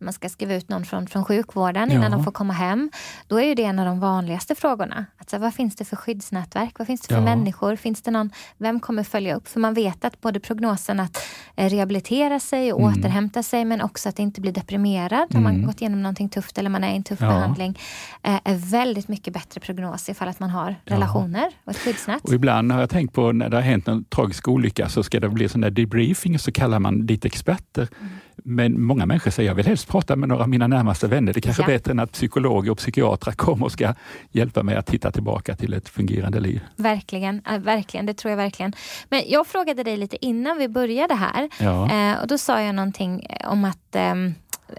man ska skriva ut någon från, från sjukvården innan ja. de får komma hem. Då är ju det en av de vanligaste frågorna. Alltså, vad finns det för skyddsnätverk? Vad finns det för ja. människor? Finns det någon, vem kommer följa upp? För man vet att både prognosen att eh, rehabilitera sig och mm. återhämta sig men också att inte bli deprimerad mm. om man gått igenom någonting tufft eller man är i en tuff ja. behandling eh, är väldigt mycket bättre prognos ifall att man har relationer och ett skyddsnät. Och ibland har jag tänkt på när det har hänt en tragisk olycka så ska det bli sån där debriefing så kallar man dit experter. Mm. Men många människor säger jag vill helst prata med några av mina närmaste vänner. Det är kanske är ja. bättre än att psykologer och psykiatrer kommer och ska hjälpa mig att hitta tillbaka till ett fungerande liv. Verkligen, verkligen, det tror jag verkligen. Men jag frågade dig lite innan vi började här ja. Eh, och då sa jag någonting om att um,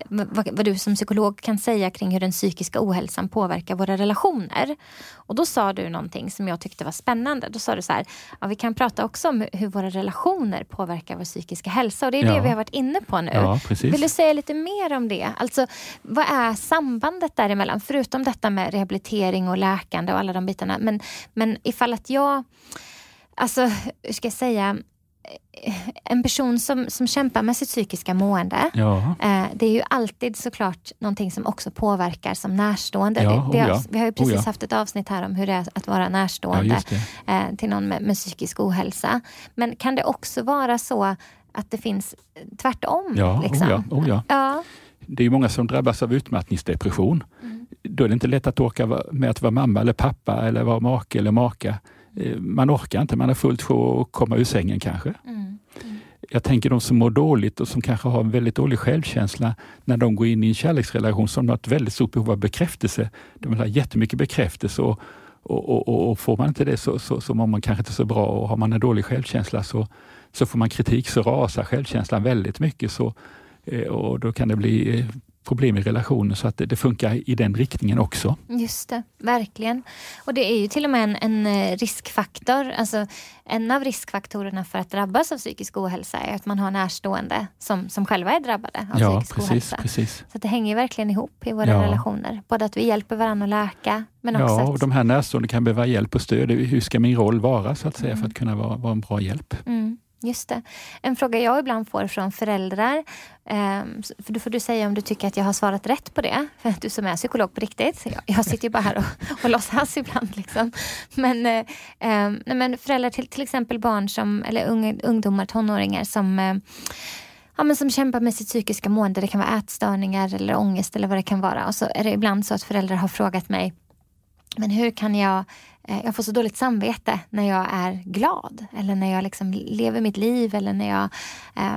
vad, vad, du som psykolog kan säga kring hur den psykiska ohälsan påverkar våra relationer. Och då sa du någonting som jag tyckte var spännande. Då sa du så här, ja, vi kan prata också om hur våra relationer påverkar vår psykiska hälsa. Och det är ja. det vi har varit inne på nu. Ja, Vill du säga lite mer om det? Alltså, vad är sambandet däremellan? Förutom detta med rehabilitering och läkande och alla de bitarna. Men, men ifall att jag, alltså hur ska jag säga, en person som, som kämpar med sitt psykiska mående, ja. eh, det är ju alltid såklart någonting som också påverkar som närstående. Ja, oh ja. Vi har ju precis oh haft ett avsnitt här om hur det är att vara närstående eh, till någon med, med psykisk ohälsa. Men kan det också vara så att det finns tvärtom? Ja, oh liksom? oh oh ja. Det är många som drabbas av utmattningsdepression. Mm. Då är det inte lätt att orka med att vara mamma eller pappa eller vara make eller maka Eh, man orkar inte, man har fullt sjå att komma ur sängen kanske. Mm. Mm. Jag tänker de som mår dåligt och som kanske har en väldigt dålig självkänsla när de går in i en kärleksrelation som har ett väldigt stort behov av bekräftelse. De vill ha jättemycket bekräftelse och, och, och, och får man inte det så, så, så mår man kanske inte så bra och har man en dålig självkänsla så, så får man kritik så rasar självkänslan väldigt mycket. Så, eh, och då kan det bli eh, problem i relationen så att det, det, funkar i den riktningen också. Just det, verkligen. Och det är ju till och med en, en eh, riskfaktor. Alltså, en av riskfaktorerna för att drabbas av psykisk ohälsa är att man har närstående som, som själva är drabbade av ja, psykisk precis, ohälsa. Precis. Så det hänger verkligen ihop i våra ja. relationer. Både att vi hjälper varandra att läka men också Ja, och de här närstående kan behöva hjälp och stöd. Hur ska min roll vara så att säga mm. för att kunna vara, vara en bra hjälp? Mm. Just det. En fråga jag ibland får från föräldrar, ehm, för då får du säga om du tycker att jag har svarat rätt på det, för du som är psykolog på riktigt. Jag, jag sitter ju bara här och, och låtsas ibland. Liksom. Men, eh, ehm, nej, men föräldrar till till exempel barn som, eller unga, ungdomar, tonåringar som eh, ja, men som kämpar med sitt psykiska mående. Det kan vara ätstörningar eller ångest eller vad det kan vara. Och så är det ibland så att föräldrar har frågat mig men hur kan jag jag får så dåligt samvete när jag är glad eller när jag liksom lever mitt liv eller när jag,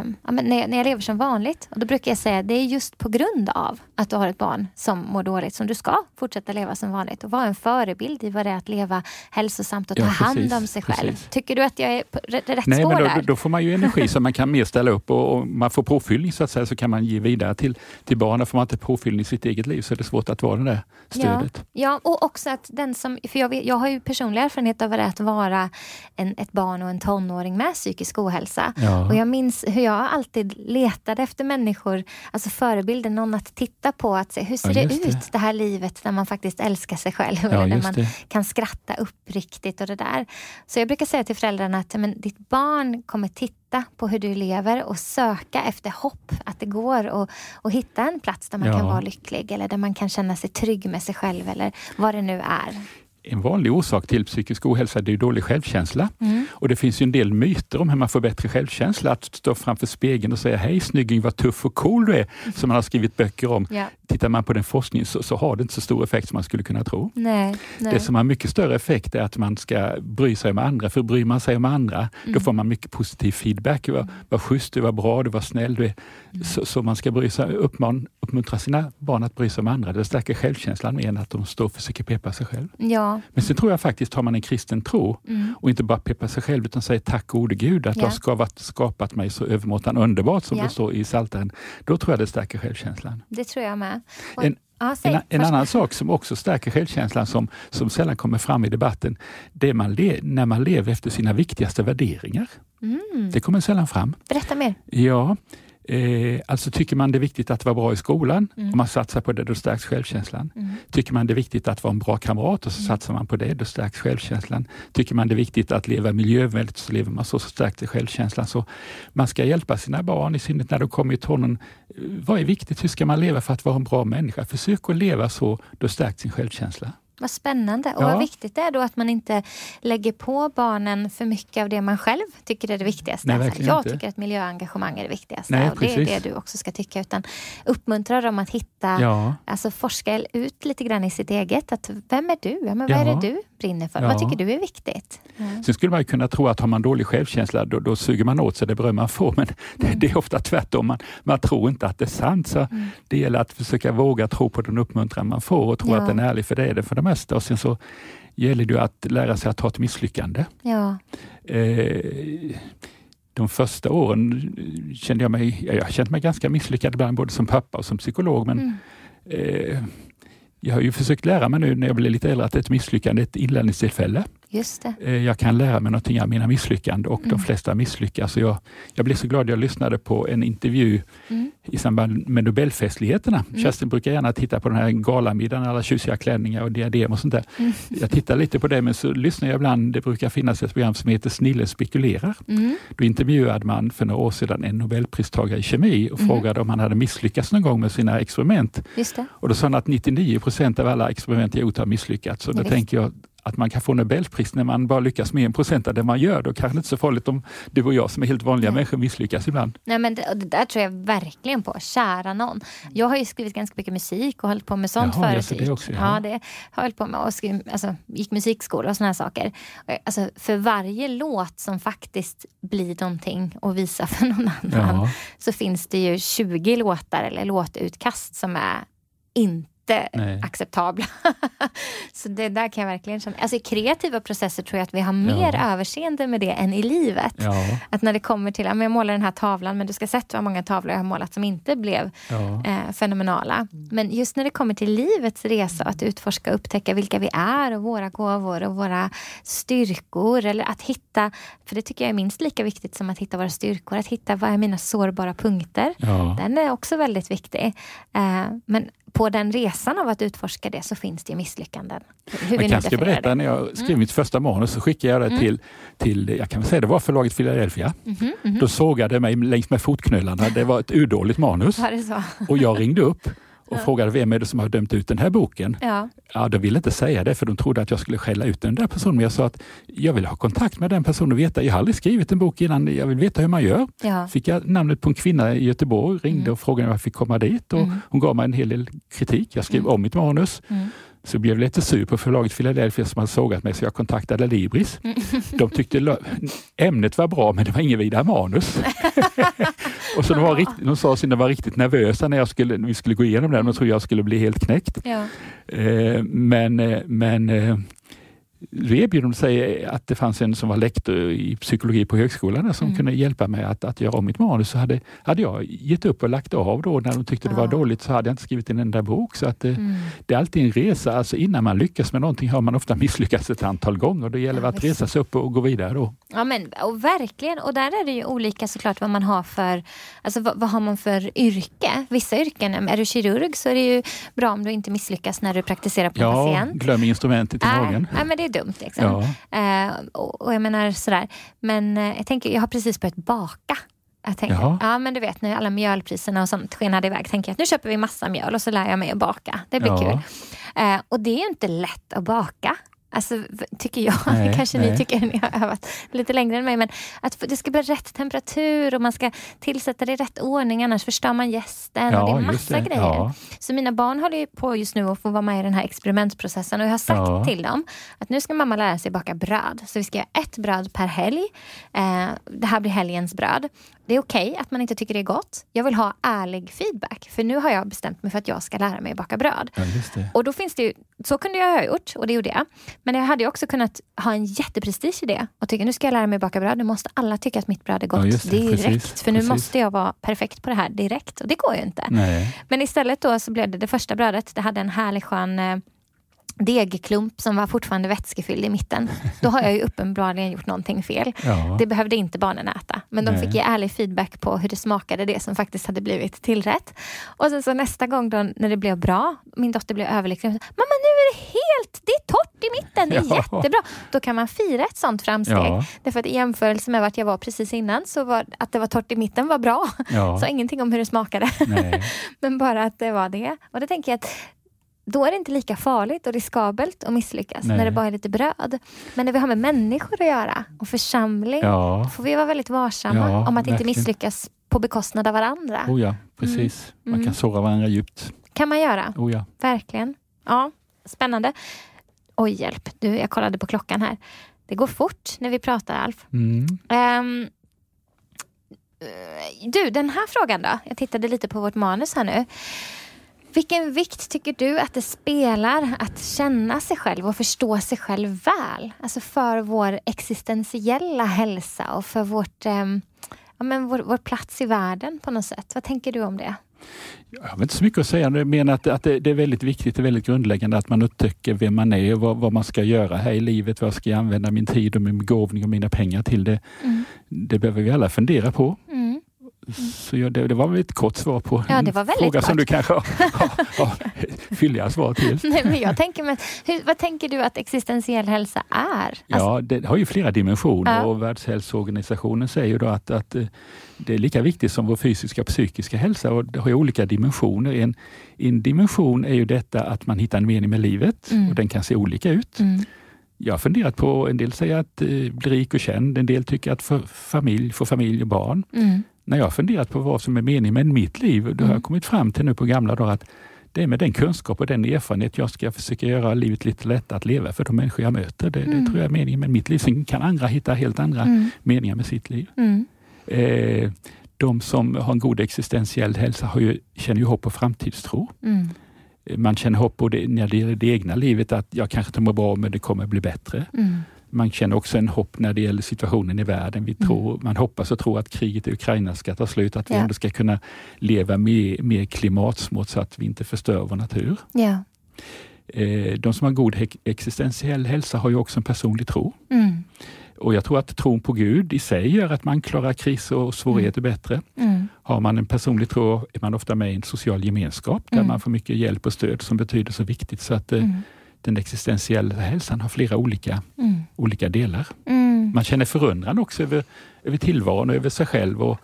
um, ja, när, jag, när jag lever som vanligt. Och Då brukar jag säga att det är just på grund av att du har ett barn som mår dåligt som du ska fortsätta leva som vanligt och vara en förebild i vad det är att leva hälsosamt och ta ja, hand om sig själv. Precis. Tycker du att jag är på rätt Nej, spår men då, där? Då får man ju energi så man kan mer ställa upp och, och, man får påfyllning så att säga så kan man ge vidare till, till barnen. Får man inte påfyllning i sitt eget liv så är det svårt att vara det där stödet. Ja, ja och också att den som, för jag, vet, jag har ju personlig erfarenhet av vad det är att vara en, ett barn och en tonåring med psykisk ohälsa. Ja. Och jag minns hur jag alltid letade efter människor, alltså förebilder, någon att titta på. Att se, hur ser ja, det ut, det. det här livet där man faktiskt älskar sig själv? Ja, där man det. kan skratta uppriktigt och det där. Så jag brukar säga till föräldrarna att men, ditt barn kommer titta på hur du lever och söka efter hopp. Att det går att hitta en plats där man ja. kan vara lycklig eller där man kan känna sig trygg med sig själv eller vad det nu är. En vanlig orsak till psykisk ohälsa det är dålig självkänsla. Mm. Och det finns en del myter om hur man får bättre självkänsla. Att stå framför spegeln och säga hej snygging, vad tuff och cool du är, mm. som man har skrivit böcker om. Ja. Tittar man på den forskningen så, så, har det inte så stor effekt som man skulle kunna tro. Nej, nej. Det som har mycket större effekt är att man ska bry sig om andra. För bryr man sig om andra, mm. då får man mycket positiv feedback. Vad, vad schysst du var bra, du var snäll. Du är. Mm. Så, så, man ska bry sig, uppman, uppmuntra sina barn att bry sig om andra. Det stärker självkänslan mer än att de står och försöker peppa sig själv. Ja. Men sen tror jag faktiskt, har man en kristen tro mm. och inte bara peppar sig själv utan säger tack gode Gud att ja. du har skapat, skapat mig så övermåttan underbart som ja. det står i Psaltaren. Då tror jag det stärker självkänslan. Det tror jag med. Och, en, ja, en, en annan sak som också stärker självkänslan som, som sällan kommer fram i debatten, det är man le, när man lever efter sina viktigaste värderingar. Mm. Det kommer sällan fram. Berätta mer. Ja, Eh, alltså tycker man det är viktigt att vara bra i skolan, mm. om man satsar på det, då stärks självkänslan. Mm. Tycker man det är viktigt att vara en bra kamrat, och så mm. satsar man på det, då stärks självkänslan. Tycker man det är viktigt att leva miljövänligt, så lever man så, så stärks självkänslan. Så man ska hjälpa sina barn, i synnerhet när de kommer i tonåren. Eh, vad är viktigt? Hur ska man leva för att vara en bra människa? Försök att leva så, då stärks sin självkänsla. Vad spännande och ja. vad viktigt det är då att man inte lägger på barnen för mycket av det man själv tycker är det viktigaste. Nej, alltså, jag inte. tycker att miljöengagemang är det viktigaste Nej, och det är det du också ska tycka. Utan uppmuntra dem att hitta, ja. alltså forska ut lite grann i sitt eget. Att, vem är du? Ja, men vad är det du brinner för? Vad tycker du är viktigt? Mm. Sen skulle man kunna tro att har man dålig självkänsla då, då suger man åt sig det beröm man får. Men det, mm. det, är ofta tvärtom. Man, man tror inte att det är sant. Så mm. Det gäller att försöka våga tro på den uppmuntran man får och tro att den är ärlig, för det är det för det mesta. Och sen så gäller det att lära sig att ta ett misslyckande. Ja. Eh, de första åren kände jag mig, jag kände mig ganska misslyckad ibland, både som pappa och som psykolog. Men mm. eh, jag har ju försökt lära mig nu när jag blir lite äldre att ett misslyckande är ett inlärningstillfälle. Just det. Eh, jag kan lära mig någonting av mina misslyckanden och mm. de flesta misslyckas. Jag, jag blev så glad jag lyssnade på en intervju mm. i samband med Nobelfestligheterna. Mm. Kerstin brukar gärna titta på den här galamiddagen, alla tjusiga klänningar och diadem och sånt där. Mm. Jag tittar lite på det men så lyssnar jag ibland. Det brukar finnas ett program som heter Snille spekulerar. Mm. Då intervjuade man för några år sedan en Nobelpristagare i kemi och mm. frågade om han hade misslyckats någon gång med sina experiment. Och då sa han att 99 procent av alla experiment jag gjort har misslyckats. Så då tänker jag att man kan få Nobelpris när man bara lyckas med en procent av det man gör. Då kanske det inte är så farligt om du och jag som är helt vanliga Nej. människor misslyckas ibland. Nej, men det, det, där tror jag verkligen på. Kära någon. Jag har ju skrivit ganska mycket musik och hållit på med sånt Jaha, förut. Det också, ja. ja, det har jag på med. Och skriv, alltså, gick musikskola och såna här saker. Alltså, för varje låt som faktiskt blir någonting att visa för någon annan ja. så finns det ju 20 låtar eller låtutkast som är inte inte Nej. acceptabla. så det där kan jag verkligen känna. Alltså i kreativa processer tror jag att vi har mer ja. överseende med det än i livet. Ja. Att när det kommer till, jag målar den här tavlan, men du ska sett hur många tavlor jag har målat som inte blev ja. eh, fenomenala. Men just när det kommer till livets resa, att utforska och upptäcka vilka vi är och våra gåvor och våra styrkor. Eller att hitta, för det tycker jag är minst lika viktigt som att hitta våra styrkor. Att hitta vad är mina sårbara punkter. Den är också väldigt viktig. Eh, men på den resan av att utforska det så finns det misslyckanden. Hur jag kanske ska berätta, när jag skrev mm. mitt första manus så skickade jag det mm. till, till, jag kan säga det var förlaget Philadelphia. Mm -hmm, -hmm. Då sågade mig längs med fotknölarna. Det var ett urdåligt manus. Och jag ringde upp och ja. frågade vem är det som har dömt ut den här boken. Ja. Ja, de ville inte säga det för de trodde att jag skulle skälla ut den där personen. Men jag sa att jag vill ha kontakt med den personen och veta. Jag har aldrig skrivit en bok innan. Jag vill veta hur man gör. Ja. Fick jag namnet på en kvinna i Göteborg, ringde mm. och frågade om jag fick komma dit. Och mm. Hon gav mig en hel del kritik. Jag skrev mm. om mitt manus. Mm. Så blev jag lite sur på förlaget Philadelphia som hade sågat mig så jag kontaktade Libris. Mm. De tyckte ämnet var bra men det var ingen vidare manus. och så de, var riktigt, de sa att de var riktigt nervösa när jag skulle, vi skulle gå igenom det. De trodde jag skulle bli helt knäckt. Ja. Eh, men eh, men eh, erbjöd sig att det fanns en som var lektor i psykologi på högskolan som mm. kunde hjälpa mig att, att göra om mitt manus. Så hade, hade jag gett upp och lagt av då när de tyckte det var dåligt så hade jag inte skrivit en enda bok. Så att det, mm. det är alltid en resa. Alltså innan man lyckas med någonting har man ofta misslyckats ett antal gånger. Då gäller det ja, att resa sig upp och gå vidare då. Ja men och verkligen och där är det ju olika såklart vad man har för, alltså vad, vad har man för yrke? Vissa yrken, är du kirurg så är det ju bra om du inte misslyckas när du praktiserar på ja, patient. Ja, glöm instrumentet i magen. Nej men det dumt. Liksom. Ja. Eh, och, och, jag menar sådär. Men eh, jag tänker, jag har precis börjat baka. Jag tänker, Jaha. ja men du vet när alla mjölpriserna och sånt skenade iväg. Tänker jag att nu köper vi massa mjöl och så lär jag mig att baka. Det blir ja. kul. Eh, och det är ju inte lätt att baka. Alltså, tycker jag. Nej, Kanske nej. ni tycker ni har övat lite längre än mig. Men att det ska bli rätt temperatur och man ska tillsätta det i rätt ordning annars förstör man gästen. Ja, och det är massa det. grejer. Ja. Så mina barn håller på just nu att få vara med i den här experimentprocessen och jag har sagt ja. till dem att nu ska mamma lära sig baka bröd. Så vi ska göra ett bröd per helg. Eh, det här blir helgens bröd. Det är okej okay att man inte tycker det är gott. Jag vill ha ärlig feedback. För nu har jag bestämt mig för att jag ska lära mig baka bröd. Ja, och då finns det ju, så kunde jag ha gjort och det gjorde jag. Men jag hade också kunnat ha en jätteprestige i det och tycka nu ska jag lära mig baka bröd. Nu måste alla tycka att mitt bröd är gott ja, det, direkt. Precis, för nu precis. måste jag vara perfekt på det här direkt. Och det går ju inte. Nej. Men istället då så blev det det första brödet. Det hade en härlig skön eh, degklump som var fortfarande vätskefylld i mitten. Då har jag ju uppenbarligen gjort någonting fel. Ja. Det behövde inte barnen äta. Men de Nej. fick ge ärlig feedback på hur det smakade, det som faktiskt hade blivit tillrätt. Och sen så nästa gång då, när det blev bra, min dotter blev överlycklig. Mamma nu är det helt, det är torrt i mitten, det är ja. jättebra. Då kan man fira ett sånt framsteg. Ja. Därför att i jämförelse med vart jag var precis innan så var att det var torrt i mitten var bra. Så ingenting om hur det smakade. Men bara att det var det. Och det tänker jag att då är det inte lika farligt och riskabelt att misslyckas Nej. när det bara är lite bröd. Men när vi har med människor att göra och församling, ja. får vi vara väldigt varsamma ja, om att verkligen. inte misslyckas på bekostnad av varandra. Oh ja, precis. Mm. Man kan mm. såra varandra djupt. kan man göra. Oh ja. Verkligen. Ja, Spännande. Oj, hjälp. Du, jag kollade på klockan här. Det går fort när vi pratar, Alf. Mm. Um, du, den här frågan då? Jag tittade lite på vårt manus här nu. Vilken vikt tycker du att det spelar att känna sig själv och förstå sig själv väl? Alltså för vår existentiella hälsa och för vårt, eh, ja, men vår, vår, plats i världen på något sätt. Vad tänker du om det? Jag har inte så mycket att säga. Jag menar att, att det, det, är väldigt viktigt och väldigt grundläggande att man upptäcker vem man är och vad, vad, man ska göra här i livet. Vad ska jag använda min tid och min begåvning och mina pengar till? Det, mm. det behöver vi alla fundera på. Mm. Så det, det, var väl ett kort svar på ja, en fråga kort. som du kanske har, har, har fylliga svar till. Nej, men jag tänker, men, hur, vad tänker du att existentiell hälsa är? Alltså, ja, det har ju flera dimensioner ja. och Världshälsoorganisationen säger då att, att eh, det är lika viktigt som vår fysiska och psykiska hälsa och det har olika dimensioner. En, en dimension är ju detta att man hittar en mening med livet mm. och den kan se olika ut. Mm. Jag har funderat på, en del säger att eh, bli rik och känd, en del tycker att för familj, få familj och barn. Mm när jag funderat på vad som är meningen med mitt liv, då mm. har jag mm. kommit fram till nu på gamla dagar att det är med den kunskap och den erfarenhet jag ska försöka göra livet lite lättare att leva för de människor jag möter. Det, mm. det tror jag är meningen med mitt liv. Sen kan andra hitta helt andra mm. meningar med sitt liv. Mm. Eh, de som har en god existentiell hälsa har ju, känner ju hopp och framtidstro. Mm. Man känner hopp både när det gäller det egna livet, att jag kanske inte mår bra men det kommer bli bättre. Man känner också en hopp när det gäller situationen i världen. Vi tror, mm. Man hoppas och tror att kriget i Ukraina ska ta slut, att vi ändå ska kunna leva mer, mer klimatsmart så att vi inte förstör vår natur. Eh, de som har god existentiell hälsa har ju också en personlig tro. Mm. Och jag tror att tron på Gud i sig gör att man klarar kriser och svårigheter mm. bättre. Mm. Har man en personlig tro är man ofta med i en social gemenskap där mm. man får mycket hjälp och stöd som betyder så viktigt. Så att eh, mm den existentiella hälsan har flera olika, mm. olika delar. Mm. Man känner förundran också över, över tillvaron och över sig själv. Och,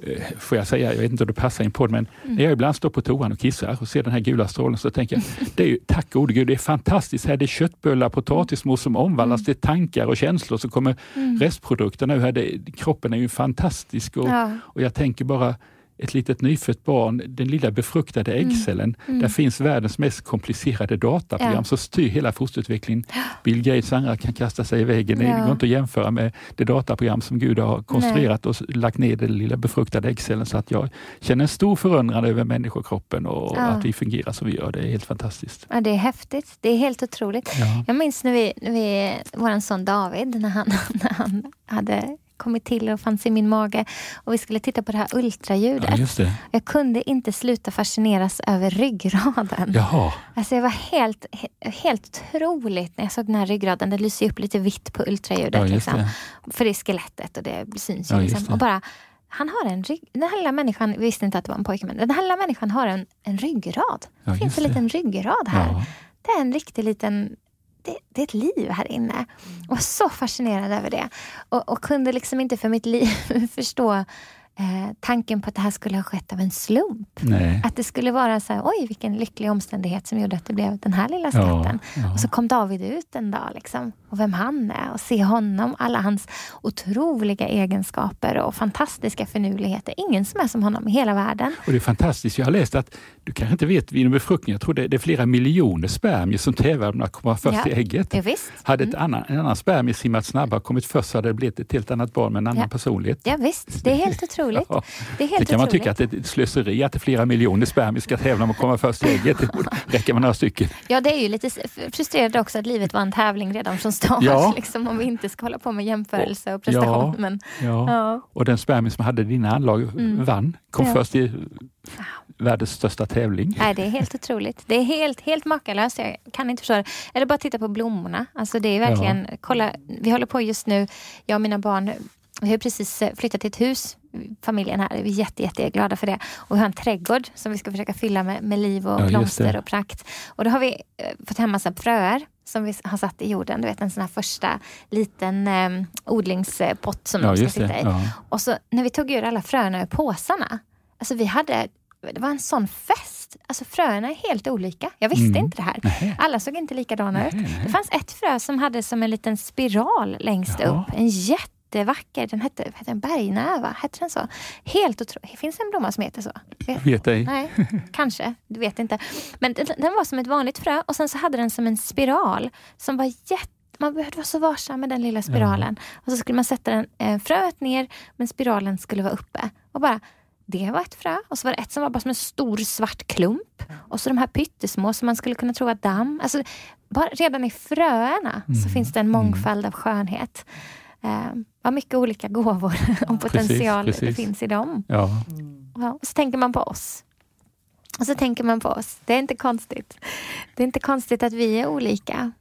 eh, får jag säga, jag vet inte om det passar in på det, men mm. när jag ibland står på toan och kissar och ser den här gula strålen så tänker jag, det är ju, tack gode gud, det är fantastiskt. Här det är köttbullar, potatismos som omvandlas mm. till tankar och känslor. Så kommer mm. restprodukterna. Här det, kroppen är ju fantastisk och, ja. och jag tänker bara ett litet nyfött barn, den lilla befruktade mm. äggcellen, mm. där finns världens mest komplicerade dataprogram ja. som styr hela fosterutvecklingen. Bill Gates och andra kan kasta sig i väggen. Ja. Det går inte att jämföra med det dataprogram som Gud har konstruerat Nej. och lagt ner den lilla befruktade äggcellen. Så att jag känner en stor förundran över människokroppen och ja. att vi fungerar som vi gör. Det är helt fantastiskt. Ja, det är häftigt. Det är helt otroligt. Jag minns när vi, när vi vår son David, när han, när han hade kommit till och fanns i min mage. Och vi skulle titta på det här ultraljudet. Ja, Jag kunde inte sluta fascineras över ryggraden. Jaha. Alltså jag var helt, helt otroligt när jag såg den här ryggraden. Det lyser upp lite vitt på ultraljudet. Ja, liksom. För det är skelettet och det syns ju. Ja, liksom. Och bara, han har en rygg... Den här lilla människan, vi visste inte att det var en pojke, men den här lilla människan har en, en ryggrad. det finns en liten ryggrad här. Det är en riktig liten det, det, är ett liv här inne. Och var så fascinerad över det. Och, och kunde liksom inte för mitt liv förstå eh, tanken på att det här skulle ha skett av en slump. Nej. Att det skulle vara så här, oj vilken lycklig omständighet som gjorde att det blev den här lilla skatten. Ja, ja. Och så kom David ut en dag liksom, och vem han är och se honom, alla hans otroliga egenskaper och fantastiska finurligheter. Ingen som är som honom i hela världen. Och det är fantastiskt. Jag har läst att, du kanske inte vet vid en befruktning, jag tror det, det är flera miljoner spermier som tävlar om att komma först Ja. i ägget. Ja, visst. Hade ett Mm. annan, en annan spermie simmat snabbare och kommit först så hade det blivit ett helt annat barn med en annan Ja. personlighet. Ja, visst, det är helt otroligt. Ja. Det är helt kan man otroligt. tycka att det är ett slöseri att flera miljoner spermier ska tävla om att komma först i ägget. Det räcka med några stycken. Ja, det är ju lite frustrerande också att livet var en tävling redan från start. Ja. Liksom, om vi inte ska hålla på med jämförelse och prestation. Ja. Men, Ja. Och den spermie som hade dina anlag Mm. vann, kom först i världens största tävling. Nej, det är helt otroligt. Det är helt, helt makalöst. Jag kan inte förstå det. Eller bara titta på blommorna. Alltså, det är verkligen, kolla, vi håller på just nu, jag och mina barn, vi har precis eh, flyttat till ett hus, familjen här. Vi är jätte, jätte glada för det. Och vi har en trädgård som vi ska försöka fylla med, med liv och Ja, blomster och prakt. Och då har vi eh, fått hem massa fröer som vi har satt i jorden. Du vet en sån här första liten eh, odlingspott som Ja, de ska sitta det. i. Ja. Och så när vi tog ur alla fröna ur påsarna. Alltså vi hade, det var en sån fest. Alltså fröna är helt olika. Jag visste Mm. inte det här. Nej. Alla såg inte likadana ut. Nej, nej. Det fanns ett frö som hade som en liten spiral längst Ja. upp. En jättevacker, den hette, hette den bergnäva, hette den så? Helt otroligt. Finns det en blomma som heter så? Vet- Vet ej. Nej, kanske. Du vet inte. Men den, den var som ett vanligt frö och sen så hade den som en spiral som var jätte man behövde vara så varsam med den lilla spiralen. Och så skulle man sätta den, eh, fröet ner men spiralen skulle vara uppe. Och bara, det var ett frö och så var det ett som var bara som en stor svart klump. Och så de här pyttesmå som man skulle kunna tro var damm. Alltså, bara, redan i fröerna så Mm. finns det en mångfald av skönhet. Eh, vad mycket olika gåvor och potential det precis. finns i dem. Ja. Ja, och så tänker man på oss. Och så tänker man på oss. Det är inte konstigt. Det är inte konstigt att vi är olika.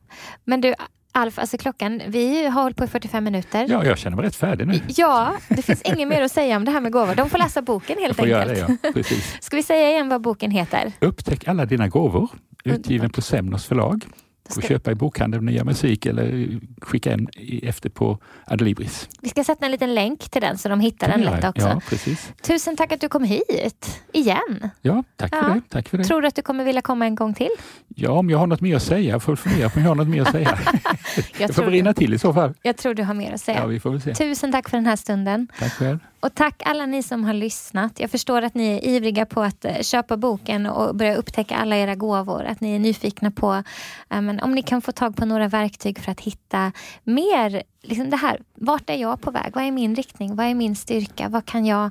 Men du, Alf, alltså klockan, vi har hållit på i 45 minuter. ja, jag känner mig rätt färdig nu. Ja, det finns inget mer att säga om det här med gåvor. De får läsa boken Jag helt får göra enkelt. det, ja. Precis. Ska vi säga igen vad boken heter? Upptäck alla dina gåvor. Utgiven på Semnos förlag. Ska- köpa i bokhandeln Nya Musik eller skicka en efter på Adlibris. Vi ska sätta en liten länk till den så de hittar den lätt också. Ja, precis. Tusen tack att du kom hit igen. Ja, tack för Ja. det. Tack för det. Tror du att du kommer vilja komma en gång till? Ja, om jag har något mer att säga. Jag får fundera på om jag har något mer att säga. Jag Jag får rinna till i så fall. jag tror du har mer att säga. Ja, vi får väl se. Tusen tack för den här stunden. Tack själv. Och tack alla ni som har lyssnat. Jag förstår att ni är ivriga på att eh, köpa boken och börja upptäcka alla era gåvor. Att ni är nyfikna på eh, men om ni kan få tag på några verktyg för att hitta mer, liksom det här, vart är jag på väg? Vad är min riktning? Vad är min styrka? Vad kan jag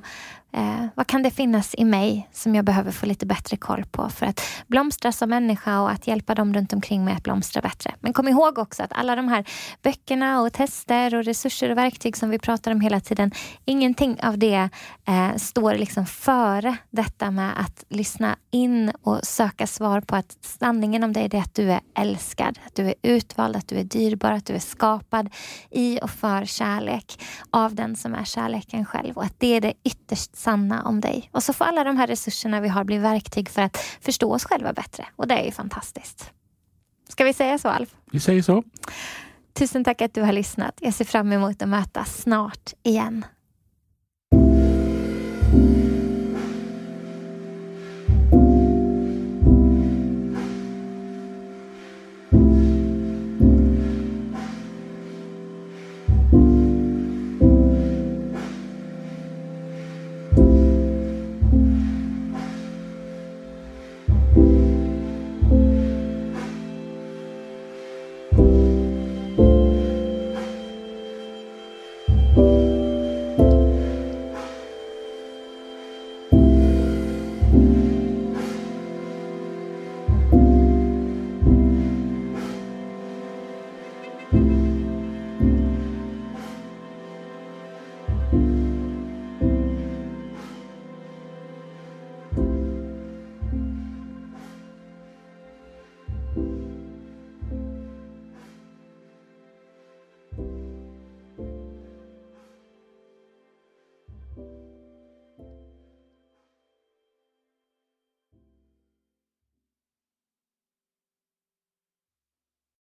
Eh, vad kan det finnas i mig som jag behöver få lite bättre koll på för att blomstra som människa och att hjälpa dem runt omkring mig att blomstra bättre. Men kom ihåg också att alla de här böckerna och tester och resurser och verktyg som vi pratar om hela tiden, ingenting av det eh, står liksom före detta med att lyssna in och söka svar på att sanningen om dig är att du är älskad, att du är utvald, att du är dyrbar, att du är skapad i och för kärlek av den som är kärleken själv och att det är det ytterst sanna om dig. Och så får alla de här resurserna vi har bli verktyg för att förstå oss själva bättre. Och det är ju fantastiskt. Ska vi säga så Alf? Vi säger så. Tusen tack att du har lyssnat. Jag ser fram emot att mötas snart igen.